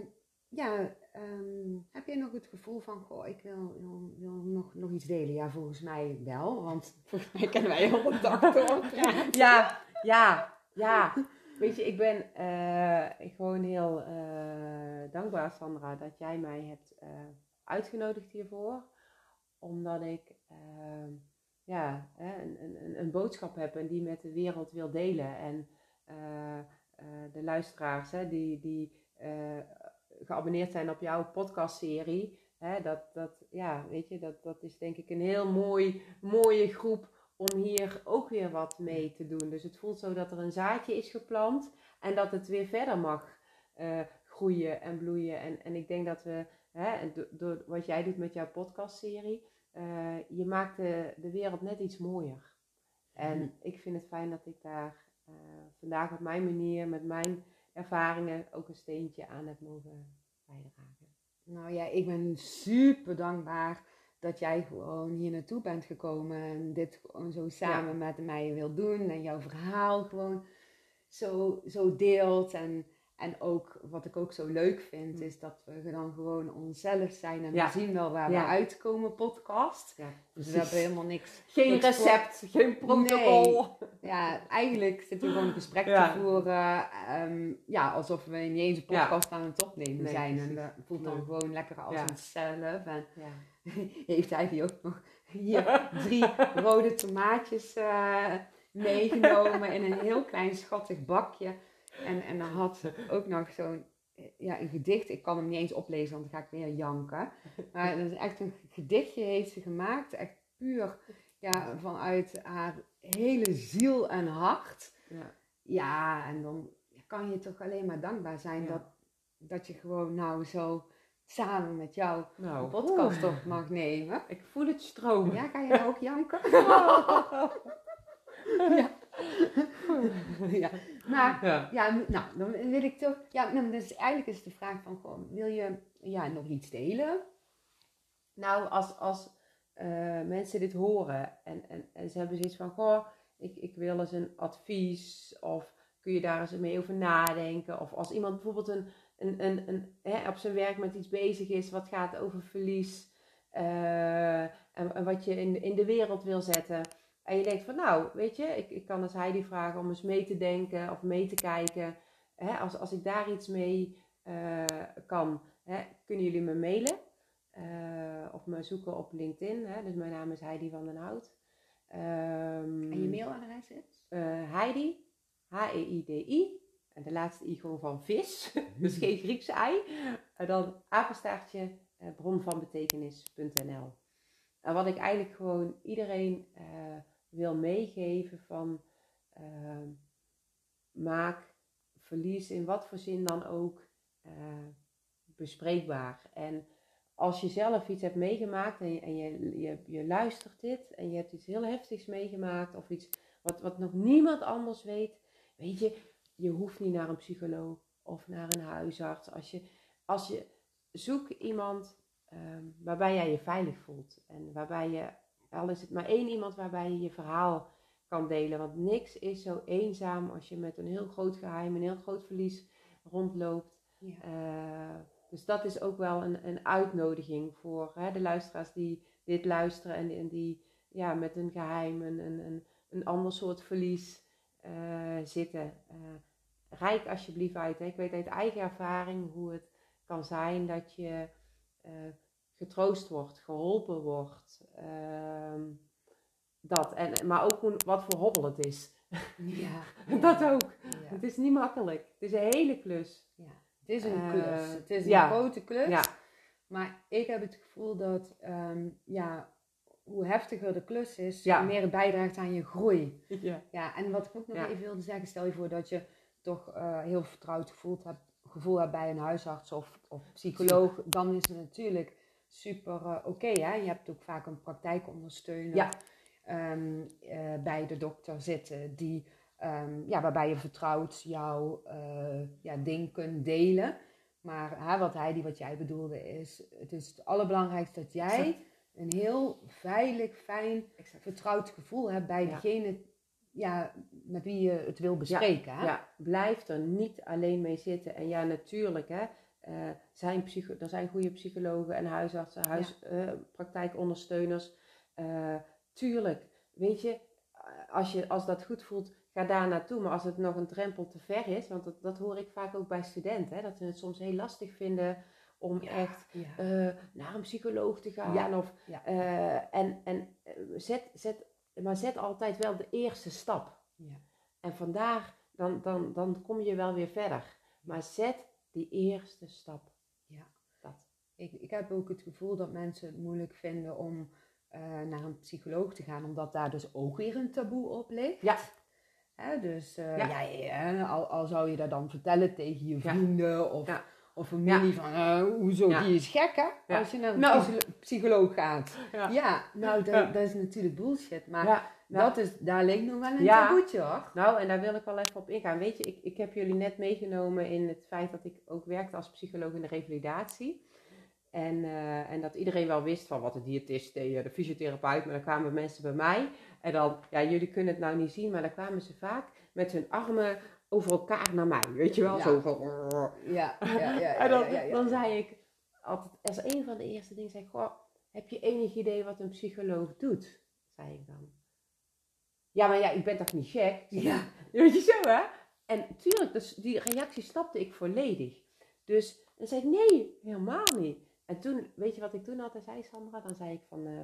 ja, ehm, heb je nog het gevoel van, goh, ik wil, wil, wil nog, nog iets delen? Ja, volgens mij wel, want volgens mij kennen wij heel dag door. ja, ja, ja. Weet je, ik ben eh, gewoon heel eh, dankbaar, Sandra, dat jij mij hebt eh, uitgenodigd hiervoor. Omdat ik eh, ja, een, een, een boodschap heb en die met de wereld wil delen. En de luisteraars hè, die, die geabonneerd zijn op jouw podcastserie. Hè, dat, dat, ja, weet je, dat, dat is denk ik een heel mooi, mooie groep om hier ook weer wat mee te doen. Dus het voelt zo dat er een zaadje is geplant en dat het weer verder mag eh, groeien en bloeien. En, en ik denk dat we, hè, en do- door wat jij doet met jouw podcastserie, eh, je maakt de, de wereld net iets mooier. En Mhm. ik vind het fijn dat ik daar eh, vandaag op mijn manier, met mijn ervaringen, ook een steentje aan heb mogen bijdragen. Nou ja, ik ben super dankbaar dat jij gewoon hier naartoe bent gekomen en dit gewoon zo samen met mij wilt doen en jouw verhaal gewoon zo, zo deelt. En, en ook wat ik ook zo leuk vind, is dat we dan gewoon onszelf zijn en Ja. we zien wel waar Ja. we uitkomen, podcast. Ja, Dus we hebben helemaal niks. Geen niks voor- recept, geen protocol. Ja, eigenlijk zitten we gewoon een gesprek te voeren. ehm, ja, alsof we niet eens een podcast aan het opnemen Nee, zijn. En dat voelt dan gewoon lekker als onszelf. En Ja. heeft hij die ook nog hier drie rode tomaatjes eh, meegenomen in een heel klein schattig bakje. En, en dan had ze ook nog zo'n ja, een gedicht. Ik kan hem niet eens oplezen, want dan ga ik weer janken. Maar dat is echt een gedichtje heeft ze gemaakt. Echt puur ja, vanuit haar hele ziel en hart. Ja. Ja, en dan kan je toch alleen maar dankbaar zijn Ja. dat, dat je gewoon nou zo samen met jou Nou, een podcast op mag nemen. Ik voel het stromen. Ja, ga je nou ook janken? ja. ja. Maar Ja. nou, dan wil ik toch. Ja, nou, dus eigenlijk is de vraag van gewoon, wil je ja, nog iets delen? Nou, als, als eh, mensen dit horen en, en, en ze hebben zoiets van, goh, ik, ik wil eens een advies of kun je daar eens mee over nadenken? Of als iemand bijvoorbeeld een, een, een, een, hè, op zijn werk met iets bezig is wat gaat over verlies. eh, en, en wat je in, in de wereld wil zetten. En je denkt van nou, weet je, ik, ik kan als Heidi vragen om eens mee te denken of mee te kijken. Hè, als, als ik daar iets mee uh, kan, hè, kunnen jullie me mailen. Uh, of me zoeken op LinkedIn. Hè? Dus mijn naam is Heidi van den Hout. Um, en je mailadres is? Heidi, H-E-I-D-I. En de laatste i gewoon van vis. dus geen Griekse ei. En dan apenstaartje uh, bronvanbetekenis.nl. En wat ik eigenlijk gewoon iedereen wil meegeven van... maak verlies in wat voor zin dan ook bespreekbaar. En als je zelf iets hebt meegemaakt en, je, en je, je, je, luistert dit en je hebt iets heel heftigs meegemaakt of iets wat, wat nog niemand anders weet, weet je, je hoeft niet naar een psycholoog of naar een huisarts. Als je, als je zoek iemand um, waarbij jij je veilig voelt en waarbij je, al is het maar één iemand waarbij je je verhaal kan delen, want niks is zo eenzaam als je met een heel groot geheim, een heel groot verlies rondloopt. Ja. Uh, dus dat is ook wel een, een uitnodiging voor hè, de luisteraars die dit luisteren en, en die ja, met een geheim, een, een, een ander soort verlies zitten. Uh, rijk alsjeblieft uit. Hè. Ik weet uit eigen ervaring hoe het kan zijn dat je uh, getroost wordt, geholpen wordt. Ehm, dat. En, maar ook wat voor hobbel het is. Ja, dat ook. Ja. Het is niet makkelijk. Het is een hele klus. Ja. Het is een uh, klus. Het is een grote klus. Ja. Maar ik heb het gevoel dat um, ja, hoe heftiger de klus is, hoe meer het bijdraagt aan je groei. Ja. ja en wat ik ook nog even wilde zeggen, stel je voor dat je toch uh, heel vertrouwd gevoeld hebt, gevoel hebt bij een huisarts of, of psycholoog, dan is het natuurlijk super uh, oké. Okay, je hebt ook vaak een praktijkondersteuner ja. um, bij de dokter zitten die Um, ja, waarbij je vertrouwd jouw ja, ding kunt delen. Maar hè, wat hij die wat jij bedoelde is, het is het allerbelangrijkste dat jij een heel veilig, fijn, vertrouwd gevoel hebt bij degene ja, met wie je het wil bespreken. Ja, hè? ja, blijf er niet alleen mee zitten. En ja, natuurlijk, hè, uh, zijn psycho er zijn goede psychologen en huisartsen, huis, uh, praktijkondersteuners. tuurlijk, weet je, als, je, als dat goed voelt, ga daar naartoe. Maar als het nog een drempel te ver is, want dat, dat hoor ik vaak ook bij studenten, hè, dat ze het soms heel lastig vinden om echt uh, naar een psycholoog te gaan. Of, uh, en en eh, zet, zet, maar zet altijd wel de eerste stap. En vandaar, dan, dan, dan kom je wel weer verder. Maar zet die eerste stap. Ja. Dat. Ik, ik heb ook het gevoel dat mensen het moeilijk vinden om naar een psycholoog te gaan, omdat daar dus ook weer een taboe op ligt. Ja. Hè, dus uh, ja. ja, al, al, zou je dat dan vertellen tegen je vrienden of, of familie van uh, hoezo, die is gek hè, als je naar een nou. psycholoog gaat. Ja, nou dat, dat, is natuurlijk bullshit, maar dat is, daar ligt nog wel een taboetje hoor. Nou, en daar wil ik wel even op ingaan. Weet je, ik, ik heb jullie net meegenomen in het feit dat ik ook werkte als psycholoog in de revalidatie. En, uh, en dat iedereen wel wist van wat de diëtist deed, de fysiotherapeut, maar dan kwamen mensen bij mij en dan, ja, jullie kunnen het nou niet zien, maar dan kwamen ze vaak met hun armen over elkaar naar mij. Weet je wel? Zo van. Ja, ja, ja. ja, en dan, dan zei ik altijd, als een van de eerste dingen, zei ik, goh, heb je enig idee wat een psycholoog doet? Zei ik dan. Ja, maar ja, ik ben toch niet gek? Ja. Weet je zo, hè? En tuurlijk, dus die reactie snapte ik volledig. Dus dan zei ik, nee, helemaal niet. En toen, weet je wat ik toen altijd zei, Sandra? Dan zei ik van, uh,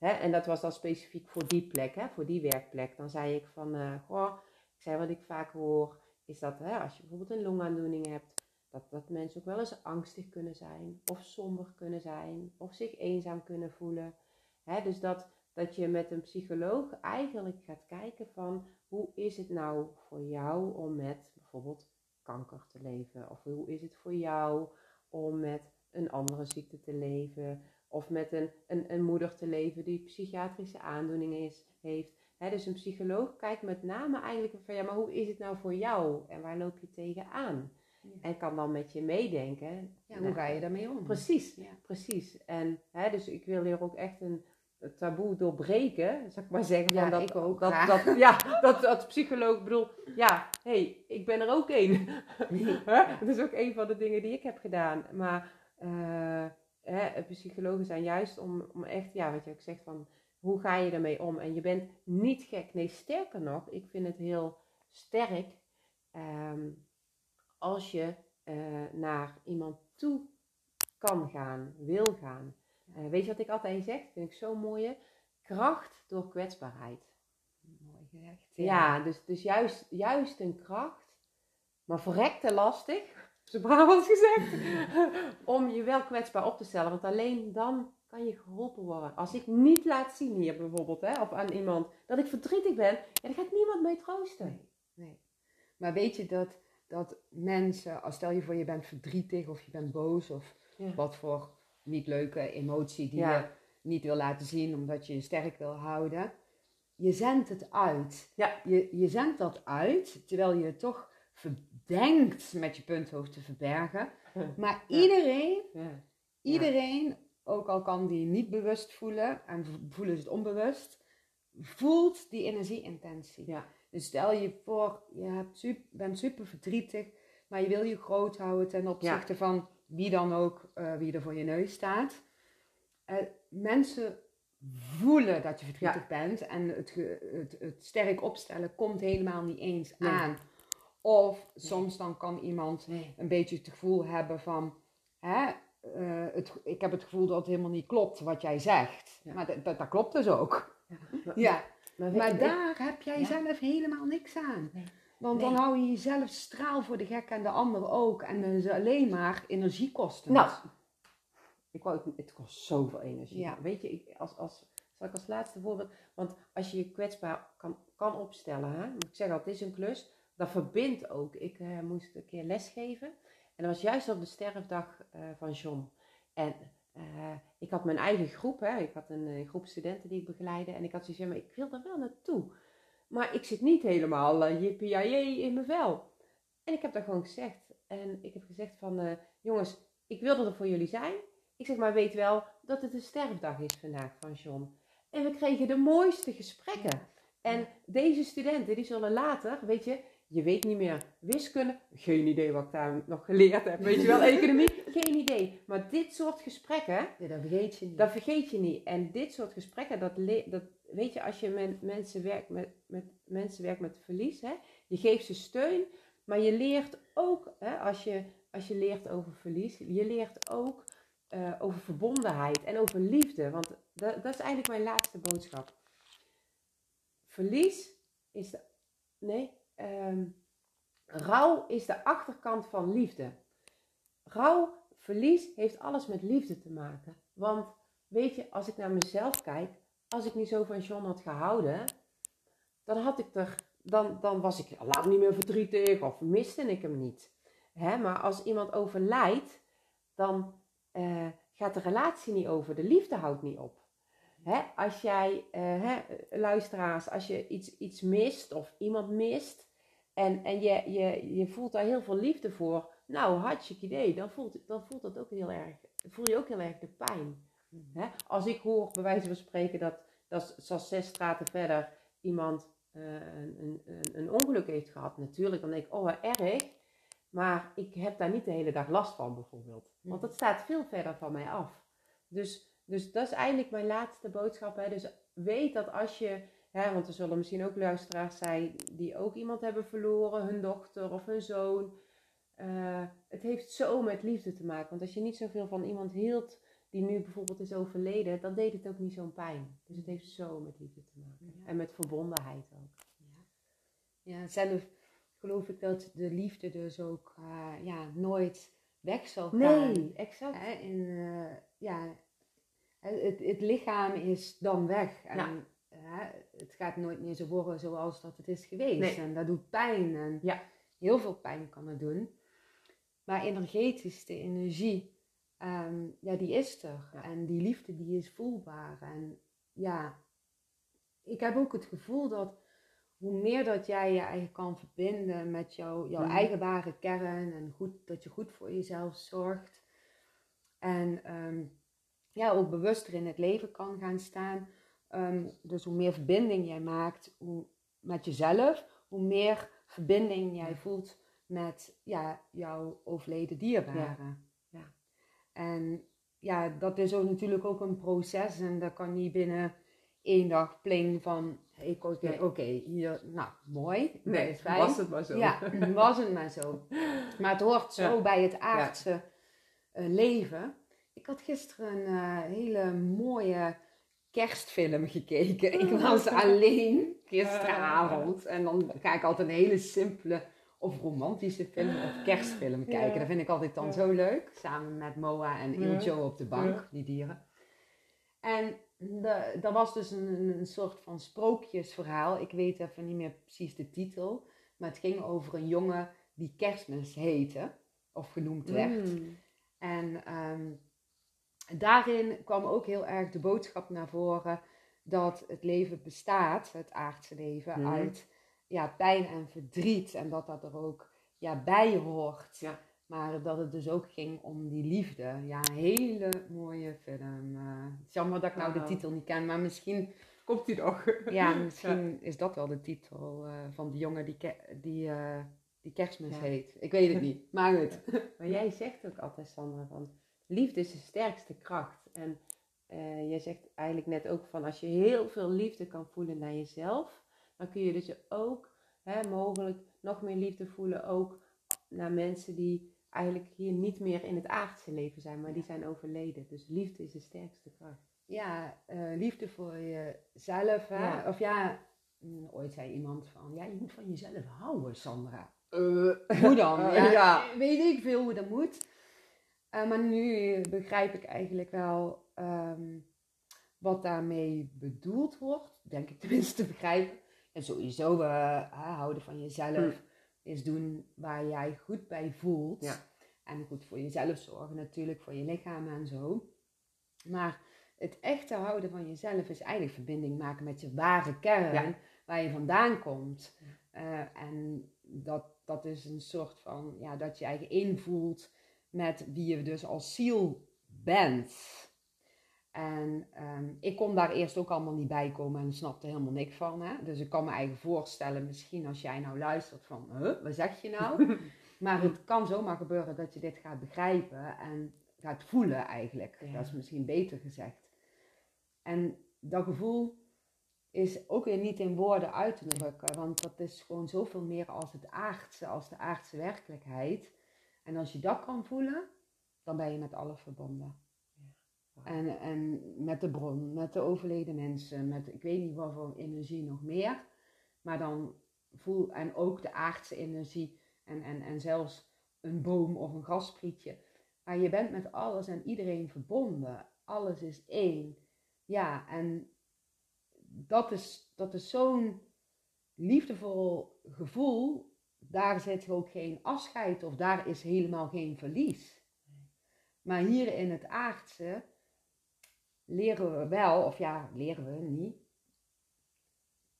Hè, en dat was dan specifiek voor die plek, hè, voor die werkplek. Dan zei ik van, uh, goh, ik zei wat ik vaak hoor, is dat hè, als je bijvoorbeeld een longaandoening hebt, dat, dat mensen ook wel eens angstig kunnen zijn, of somber kunnen zijn, of zich eenzaam kunnen voelen. Hè, dus dat, dat je met een psycholoog eigenlijk gaat kijken van, hoe is het nou voor jou om met bijvoorbeeld kanker te leven? Of hoe is het voor jou om met een andere ziekte te leven? Of met een, een, een moeder te leven die psychiatrische aandoeningen is, heeft. Dus een psycholoog kijkt met name eigenlijk van ja, maar hoe is het nou voor jou en waar loop je tegenaan? Ja. En kan dan met je meedenken. Ja, hoe ga je daarmee om? Precies, ja. precies. En dus ik wil hier ook echt een, taboe doorbreken, zou ik maar zeggen. Ja, dat, ik ook. Dat, dat, ja, dat, dat psycholoog bedoel, ja, hé, hey, ik ben er ook één. dat is ook een van de dingen die ik heb gedaan. Maar uh, hè, psychologen zijn juist om, om echt, ja, wat je ook zegt van, hoe ga je ermee om? En je bent niet gek. Nee, sterker nog, ik vind het heel sterk ehm, als je eh, naar iemand toe kan gaan, wil gaan. Eh, weet je wat ik altijd zeg? Vind ik zo mooi. Kracht door kwetsbaarheid. Mooi gezegd. Ja, dus, dus juist, juist een kracht, maar verrekte lastig, zo Brabants gezegd, om je wel kwetsbaar op te stellen. Want alleen dan kan je geholpen worden. Als ik niet laat zien hier bijvoorbeeld, hè, of aan iemand, dat ik verdrietig ben, ja, dan gaat niemand mee troosten. Nee, nee. Maar weet je dat, dat mensen, als stel je voor je bent verdrietig of je bent boos of Ja. wat voor niet leuke emotie die Ja. je niet wil laten zien omdat je je sterk wil houden. Je zendt het uit. Ja. Je, je zendt dat uit terwijl je het toch verdenkt met je punthoofd te verbergen. Maar iedereen, Ja. iedereen, ook al kan die niet bewust voelen en voelen ze het onbewust, voelt die energieintentie. Ja. Dus stel je voor, je hebt sup- bent super verdrietig, maar je wil je groot houden ten opzichte van wie dan ook, eh, wie er voor je neus staat. Eh, mensen voelen dat je verdrietig bent en het, het, het sterk opstellen komt helemaal niet eens Nee. aan. Of soms dan kan iemand Nee. een beetje het gevoel hebben van, hè, eh, het, ik heb het gevoel dat het helemaal niet klopt wat jij zegt. Ja. Maar dat, dat, dat klopt dus ook. Ja. Maar, Ja, maar, maar weet- daar heb jij Ja. zelf helemaal niks aan. Nee. Want dan hou je jezelf straal voor de gek en de ander ook. En dan is het alleen maar energiekosten. Nou, ik wou het, het kost zoveel energie. Weet je, ik, als, als, zal ik als laatste voorbeeld, want als je je kwetsbaar kan, kan opstellen, hè, moet ik zeggen, het is een klus, dat verbindt ook. Ik eh, moest een keer lesgeven en dat was juist op de sterfdag eh, van John. En eh, ik had mijn eigen groep, hè, ik had een eh, groep studenten die ik begeleide en ik had zoiets van, maar ik wil daar wel naartoe. Maar ik zit niet helemaal uh, jippie in mijn vel. En ik heb dat gewoon gezegd. En ik heb gezegd van, jongens, ik wilde er voor jullie zijn. Ik zeg maar, weet wel dat het een sterfdag is vandaag van John. En we kregen de mooiste gesprekken. En deze studenten, die zullen later, weet je, je weet niet meer wiskunde. Geen idee wat ik daar nog geleerd heb. Weet je wel, economie? Geen idee. Maar dit soort gesprekken, Ja, dat vergeet je niet. dat vergeet je niet. En dit soort gesprekken, dat, dat weet je, als je met mensen werkt met, met mensen werkt met verlies, hè, je geeft ze steun, maar je leert ook, hè, als, je, als je leert over verlies, je leert ook eh, over verbondenheid en over liefde. Want dat, dat is eigenlijk mijn laatste boodschap. Verlies is de, nee, ehm, rouw is de achterkant van liefde. Rouw, verlies heeft alles met liefde te maken. Want weet je, als ik naar mezelf kijk, als ik niet zo van John had gehouden, dan had ik er, dan, dan was ik lang niet meer verdrietig of miste ik hem niet. Hè? Maar als iemand overlijdt, dan eh, gaat de relatie niet over, de liefde houdt niet op. Hè? Als jij, eh, hè, luisteraars, als je iets, iets mist of iemand mist en, en je, je, je voelt daar heel veel liefde voor, nou, hartstikke idee, dan voelt, dan voelt dat ook heel erg, voel je ook heel erg de pijn. Hè? Als ik hoor, bij wijze van spreken, dat, dat zoals zes straten verder iemand eh, een, een, een, een ongeluk heeft gehad, natuurlijk, dan denk ik, oh, wat erg. Maar ik heb daar niet de hele dag last van, bijvoorbeeld. Want dat staat veel verder van mij af. Dus, dus dat is eigenlijk mijn laatste boodschap. Hè? Dus weet dat als je, hè, want er zullen misschien ook luisteraars zijn die ook iemand hebben verloren, hun dochter of hun zoon. Eh, het heeft zo met liefde te maken. Want als je niet zoveel van iemand hield die nu bijvoorbeeld is overleden, dan deed het ook niet zo'n pijn. Dus het heeft zo met liefde te maken. Ja. En met verbondenheid ook. Ja, zelf geloof ik dat de liefde dus ook eh, ja, nooit weg zal gaan. Nee, exact. Hè, in, eh, ja, het, het lichaam is dan weg. En Ja. Hè, het gaat nooit meer zo worden zoals dat het is geweest. Nee. En dat doet pijn. En Ja. heel veel pijn kan het doen. Maar energetisch, de energie, ehm, ja, die is er. Ja. En die liefde, die is voelbaar. En ja, ik heb ook het gevoel dat hoe meer dat jij je eigen kan verbinden met jouw, jouw Mhm. eigen ware kern en goed, dat je goed voor jezelf zorgt. En ehm, ja, ook bewuster in het leven kan gaan staan. Ehm, dus hoe meer verbinding jij maakt hoe, met jezelf, hoe meer verbinding jij voelt met ja, jouw overleden dierbaren. Ja. En ja, dat is ook natuurlijk ook een proces en dat kan niet binnen één dag pling van, ik oké, oké, hier, nou, mooi, Nee, was het maar zo. Ja, was het maar zo. Maar het hoort zo Ja. bij het aardse eh, leven. Ik had gisteren een eh, hele mooie kerstfilm gekeken. Ik was alleen gisteravond. En dan ga ik altijd een hele simpele of romantische film of kerstfilm kijken. Dat vind ik altijd dan zo leuk. Samen met Moa en. Iljo op de bank, die dieren. En de, dat was dus een, een soort van sprookjesverhaal. Ik weet even niet meer precies de titel. Maar het ging over een jongen die kerstmis heette. Of genoemd werd. Mm. En ehm, daarin kwam ook heel erg de boodschap naar voren dat het leven bestaat, het aardse leven, Mhm. uit ja, pijn en verdriet. En dat dat er ook ja, bij hoort. Ja. Maar dat het dus ook ging om die liefde. Ja, een hele mooie film. Het is jammer dat ik nou de titel niet ken, maar misschien, Komt die nog? ja, misschien is dat wel de titel eh, van die jongen die, die, eh, die kerstmis Ja. heet. Ik weet het niet, maar goed. Maar jij zegt ook altijd, Sandra, van liefde is de sterkste kracht. En eh, jij zegt eigenlijk net ook van als je heel veel liefde kan voelen naar jezelf, dan kun je dus ook hè, mogelijk nog meer liefde voelen ook naar mensen die eigenlijk hier niet meer in het aardse leven zijn, maar die zijn overleden. Dus liefde is de sterkste kracht. ja, eh, liefde voor jezelf. Hè? Ja. Of ja, mm, ooit zei iemand van, ja, je moet van jezelf houden, Sandra. hoe dan? Ja, ja. Weet ik veel hoe dat moet. Eh, maar nu begrijp ik eigenlijk wel ehm, wat daarmee bedoeld wordt. Denk ik tenminste te begrijpen. En sowieso eh, houden van jezelf is doen waar jij goed bij voelt. Ja. En goed voor jezelf zorgen natuurlijk, voor je lichaam en zo. Maar het echte houden van jezelf is eigenlijk verbinding maken met je ware kern, Ja. waar je vandaan komt. Eh, en dat, dat is een soort van, ja, dat je eigen invoelt met wie je dus als ziel bent. En ehm, ik kon daar eerst ook allemaal niet bij komen en snapte helemaal niks van. Hè? Dus ik kan me eigenlijk voorstellen, misschien als jij nou luistert van, huh, wat zeg je nou? maar het kan zomaar gebeuren dat je dit gaat begrijpen en gaat voelen eigenlijk. Ja. Dat is misschien beter gezegd. En dat gevoel is ook weer niet in woorden uit te drukken, want dat is gewoon zoveel meer als het aardse, als de aardse werkelijkheid. En als je dat kan voelen, dan ben je met alles verbonden. En, en met de bron, met de overleden mensen, met ik weet niet wat voor energie nog meer. Maar dan voel, en ook de aardse energie en, en, en zelfs een boom of een grasprietje. Maar je bent met alles en iedereen verbonden. Alles is één. Ja, en dat is, dat is zo'n liefdevol gevoel. Daar zit ook geen afscheid of daar is helemaal geen verlies. Maar hier in het aardse leren we wel, of ja, leren we niet.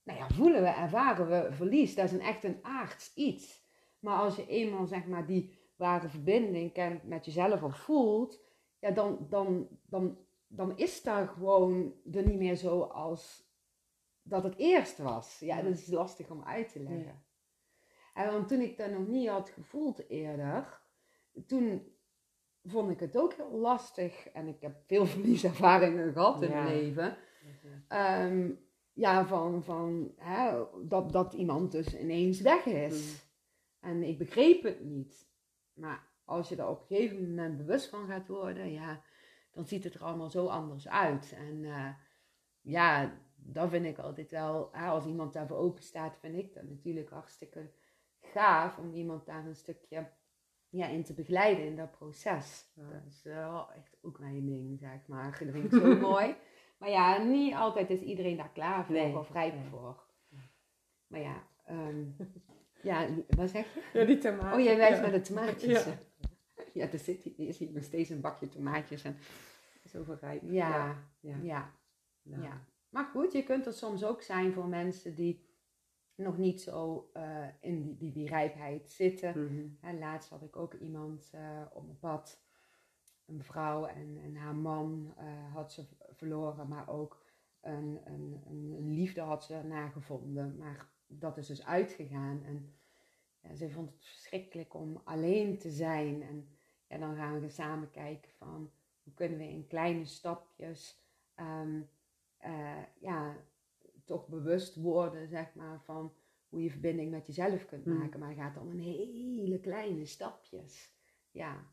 Nou ja, voelen we, ervaren we verlies. Dat is een echt een aards iets. Maar als je eenmaal zeg maar die ware verbinding kent met jezelf of voelt, ja, dan, dan, dan, dan is daar gewoon er niet meer zo als dat het eerst was. Ja, dat is lastig om uit te leggen. Ja. En want toen ik dat nog niet had gevoeld eerder, toen vond ik het ook heel lastig. En ik heb veel verlieservaringen gehad in Ja. mijn leven. Ehm, ja, van, van hè, dat, dat iemand dus ineens weg is. En ik begreep het niet. Maar als je er op een gegeven moment bewust van gaat worden, ja, dan ziet het er allemaal zo anders uit. En eh, ja, dat vind ik altijd wel, hè, als iemand daarvoor open staat, vind ik dat natuurlijk hartstikke gaaf om iemand daar een stukje ja, in te begeleiden in dat proces. Ja. Dat is wel echt ook mijn ding, zeg maar. Dat vind ik zo mooi. Maar ja, niet altijd is iedereen daar klaar voor Nee, of rijp nee. voor. Maar ja, ehm, ja, wat zeg je? Ja, die tomaten. Oh, jij wijst ja. naar de tomaatjes. Ja. Ja, er, zit, hier- er nog steeds een bakje tomaatjes. En, Zoveel rijp. ja, ja. ja. Ja. Maar goed, je kunt er soms ook zijn voor mensen die nog niet zo eh, in die, die, die rijpheid zitten. mhm. En laatst had ik ook iemand eh, op mijn pad, een vrouw en, en haar man eh, had ze verloren, maar ook een, een, een, liefde had ze nagevonden. Maar dat is dus uitgegaan en ja, ze vond het verschrikkelijk om alleen te zijn. En ja, dan gaan we samen kijken van hoe kunnen we in kleine stapjes ehm, eh, ja, toch bewust worden, zeg maar, van hoe je verbinding met jezelf kunt Hmm. maken. Maar het gaat om een hele kleine stapjes. Ja.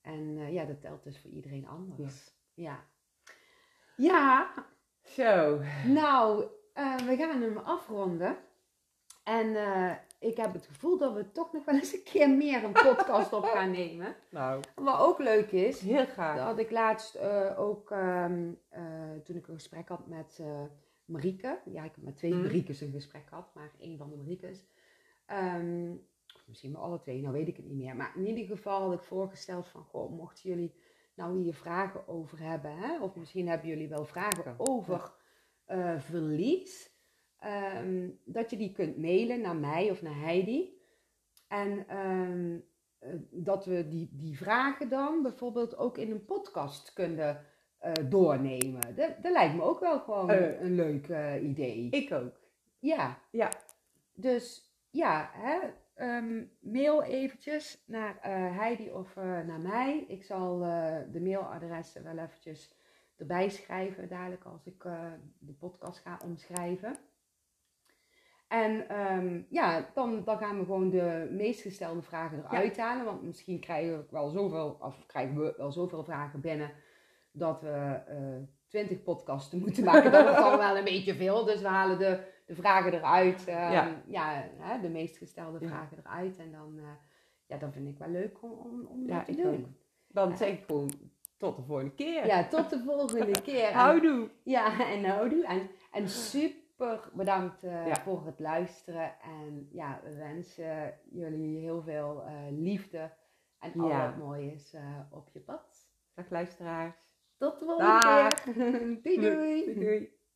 En eh, ja, dat telt dus voor iedereen anders. Ja. Ja, Zo. nou, eh, we gaan hem afronden. En eh, ik heb het gevoel dat we toch nog wel eens een keer meer een podcast op gaan nemen. Nou, Wat ook leuk is, heel dat graag. had ik laatst eh, ook ehm, eh, toen ik een gesprek had met eh Marieke. Ja, ik heb met twee Mhm. Mariekes een gesprek gehad, maar één van de Mariekes. Ehm, of misschien wel alle twee, nou weet ik het niet meer. Maar in ieder geval had ik voorgesteld van, goh, mochten jullie nou hier vragen over hebben, hè? of misschien hebben jullie wel vragen over eh, verlies, ehm, dat je die kunt mailen naar mij of naar Heidi. En ehm, eh, dat we die, die vragen dan bijvoorbeeld ook in een podcast kunnen eh, doornemen. Dat, dat lijkt me ook wel gewoon Eh. een leuk eh, idee. Ik ook. Ja, Ja. dus ja, hè, ehm, mail eventjes naar Heidi of naar mij. Ik zal de mailadressen wel eventjes erbij schrijven dadelijk als ik de podcast ga omschrijven. En ehm, ja, dan, dan gaan we gewoon de meest gestelde vragen eruit halen. Want misschien krijgen we wel zoveel, of krijgen we wel zoveel vragen binnen dat we twintig podcasten moeten maken. Dat is dan wel een beetje veel. Dus we halen de, de vragen eruit. ehm, Ja. ja hè, de meest gestelde Ja. vragen eruit. En dan, eh, ja, dat vind ik wel leuk om, om, om Ja, te doen. ook. Dan zeg ik gewoon tot de volgende keer. Ja, tot de volgende keer. Houdoe. ja, en houdoe. En, en super bedankt eh, Ja. voor het luisteren. En ja, we wensen jullie heel veel eh, liefde en al Ja. wat moois eh, op je pad. Dag luisteraars. Tot de volgende Dag. keer. doei doei. Doei. doei.